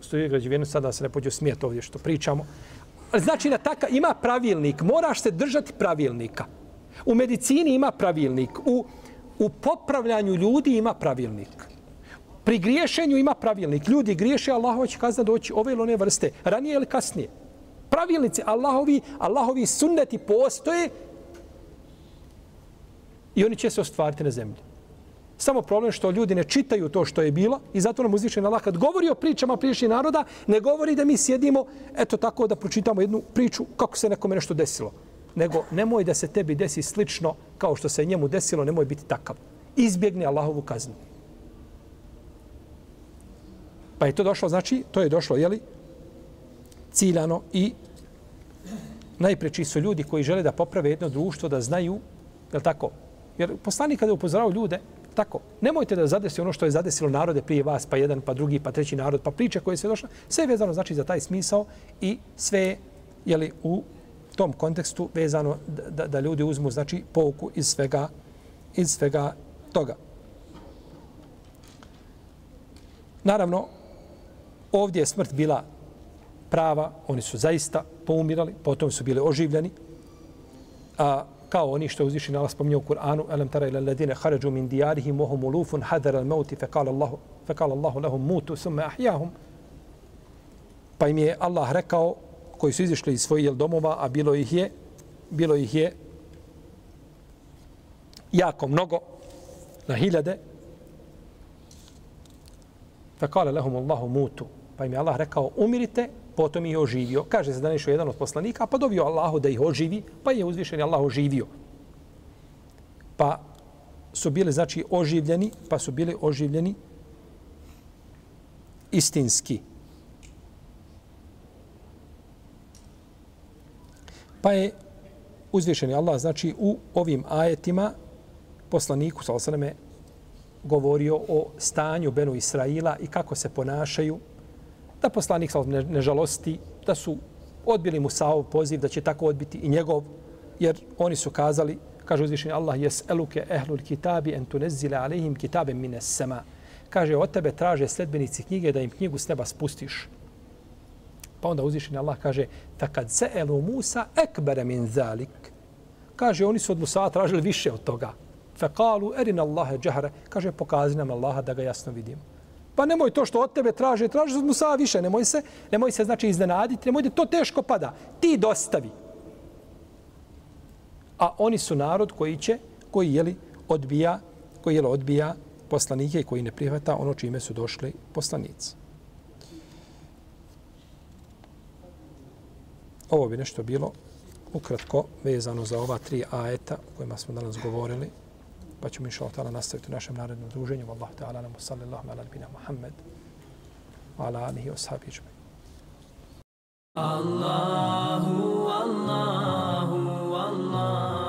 što je građevinu, sada se ne pođu smijeti ovdje što pričamo. Znači na taka, ima pravilnik, moraš se držati pravilnika. U medicini ima pravilnik, u u popravljanju ljudi ima pravilnik. Pri griješenju ima pravilnik. Ljudi griješe, Allah će kazna doći ove ili one vrste. Ranije ili kasnije. Pravilnici Allahovi, Allahovi sunneti postoje i oni će se ostvariti na zemlji. Samo problem što ljudi ne čitaju to što je bilo i zato nam uzvišen Allah kad govori o pričama priješnjih naroda, ne govori da mi sjedimo eto tako da pročitamo jednu priču kako se nekome nešto desilo nego nemoj da se tebi desi slično kao što se njemu desilo, nemoj biti takav. Izbjegni Allahovu kaznu. Pa je to došlo, znači, to je došlo, jeli, ciljano i najpreči su ljudi koji žele da poprave jedno društvo, da znaju, je tako? Jer poslanik kada upozorao ljude, tako, nemojte da zadesi ono što je zadesilo narode prije vas, pa jedan, pa drugi, pa treći narod, pa priče koje se došle, sve je vezano znači za taj smisao i sve je li u tom kontekstu vezano da, da ljudi uzmu znači pouku iz svega iz svega toga. Naravno, ovdje je smrt bila prava, oni su zaista poumirali, potom su bili oživljeni, a kao oni što je uzvišen Allah spominje u Kur'anu, alam tara ila ladine harađu min dijarihim, mohum ulufun hadar al mauti, fe kala Allahu, fe kala Allahu lahum mutu, summe ahjahum. Pa im je Allah rekao, koji su izišli iz svojih domova, a bilo ih je, bilo ih je jako mnogo, na hiljade, fa kale lehum Allahu mutu. Pa im je Allah rekao, umirite, potom ih oživio. Kaže se da nešto jedan od poslanika, pa dovio Allahu da ih oživi, pa je uzvišen Allah oživio. Pa su bili, znači, oživljeni, pa su bili oživljeni istinski. Pa je uzvišeni Allah, znači, u ovim ajetima poslaniku, sa osaname, govorio o stanju Benu Israila i kako se ponašaju, da poslanik sa ne, ne žalosti, da su odbili mu Musaov poziv, da će tako odbiti i njegov, jer oni su kazali, kaže uzvišeni Allah, jes eluke ehlul kitabi en tunezile alehim kitabe mine sema. Kaže, od tebe traže sledbenici knjige da im knjigu s neba spustiš. Pa onda uzvišeni Allah kaže, takad se elu Musa ekbere min zalik. Kaže, oni su od Musa tražili više od toga. Fekalu erin Allahe džahre. Kaže, pokazi nam Allaha da ga jasno vidimo. Pa nemoj to što od tebe traže, traže od Musa više. Nemoj se, nemoj se znači iznenaditi, nemoj da to teško pada. Ti dostavi. A oni su narod koji će, koji jeli, odbija, koji jeli, odbija poslanike i koji ne prihvata ono čime su došli poslanici. Ovo bi nešto bilo ukratko vezano za ova tri ajeta o kojima smo danas govorili pa ćemo inša Allah nastaviti u našem narednom druženju. Allah ta'ala nam sallallahu ala nabina Muhammed wa ala alihi wa Allahu Allahu, Allahu.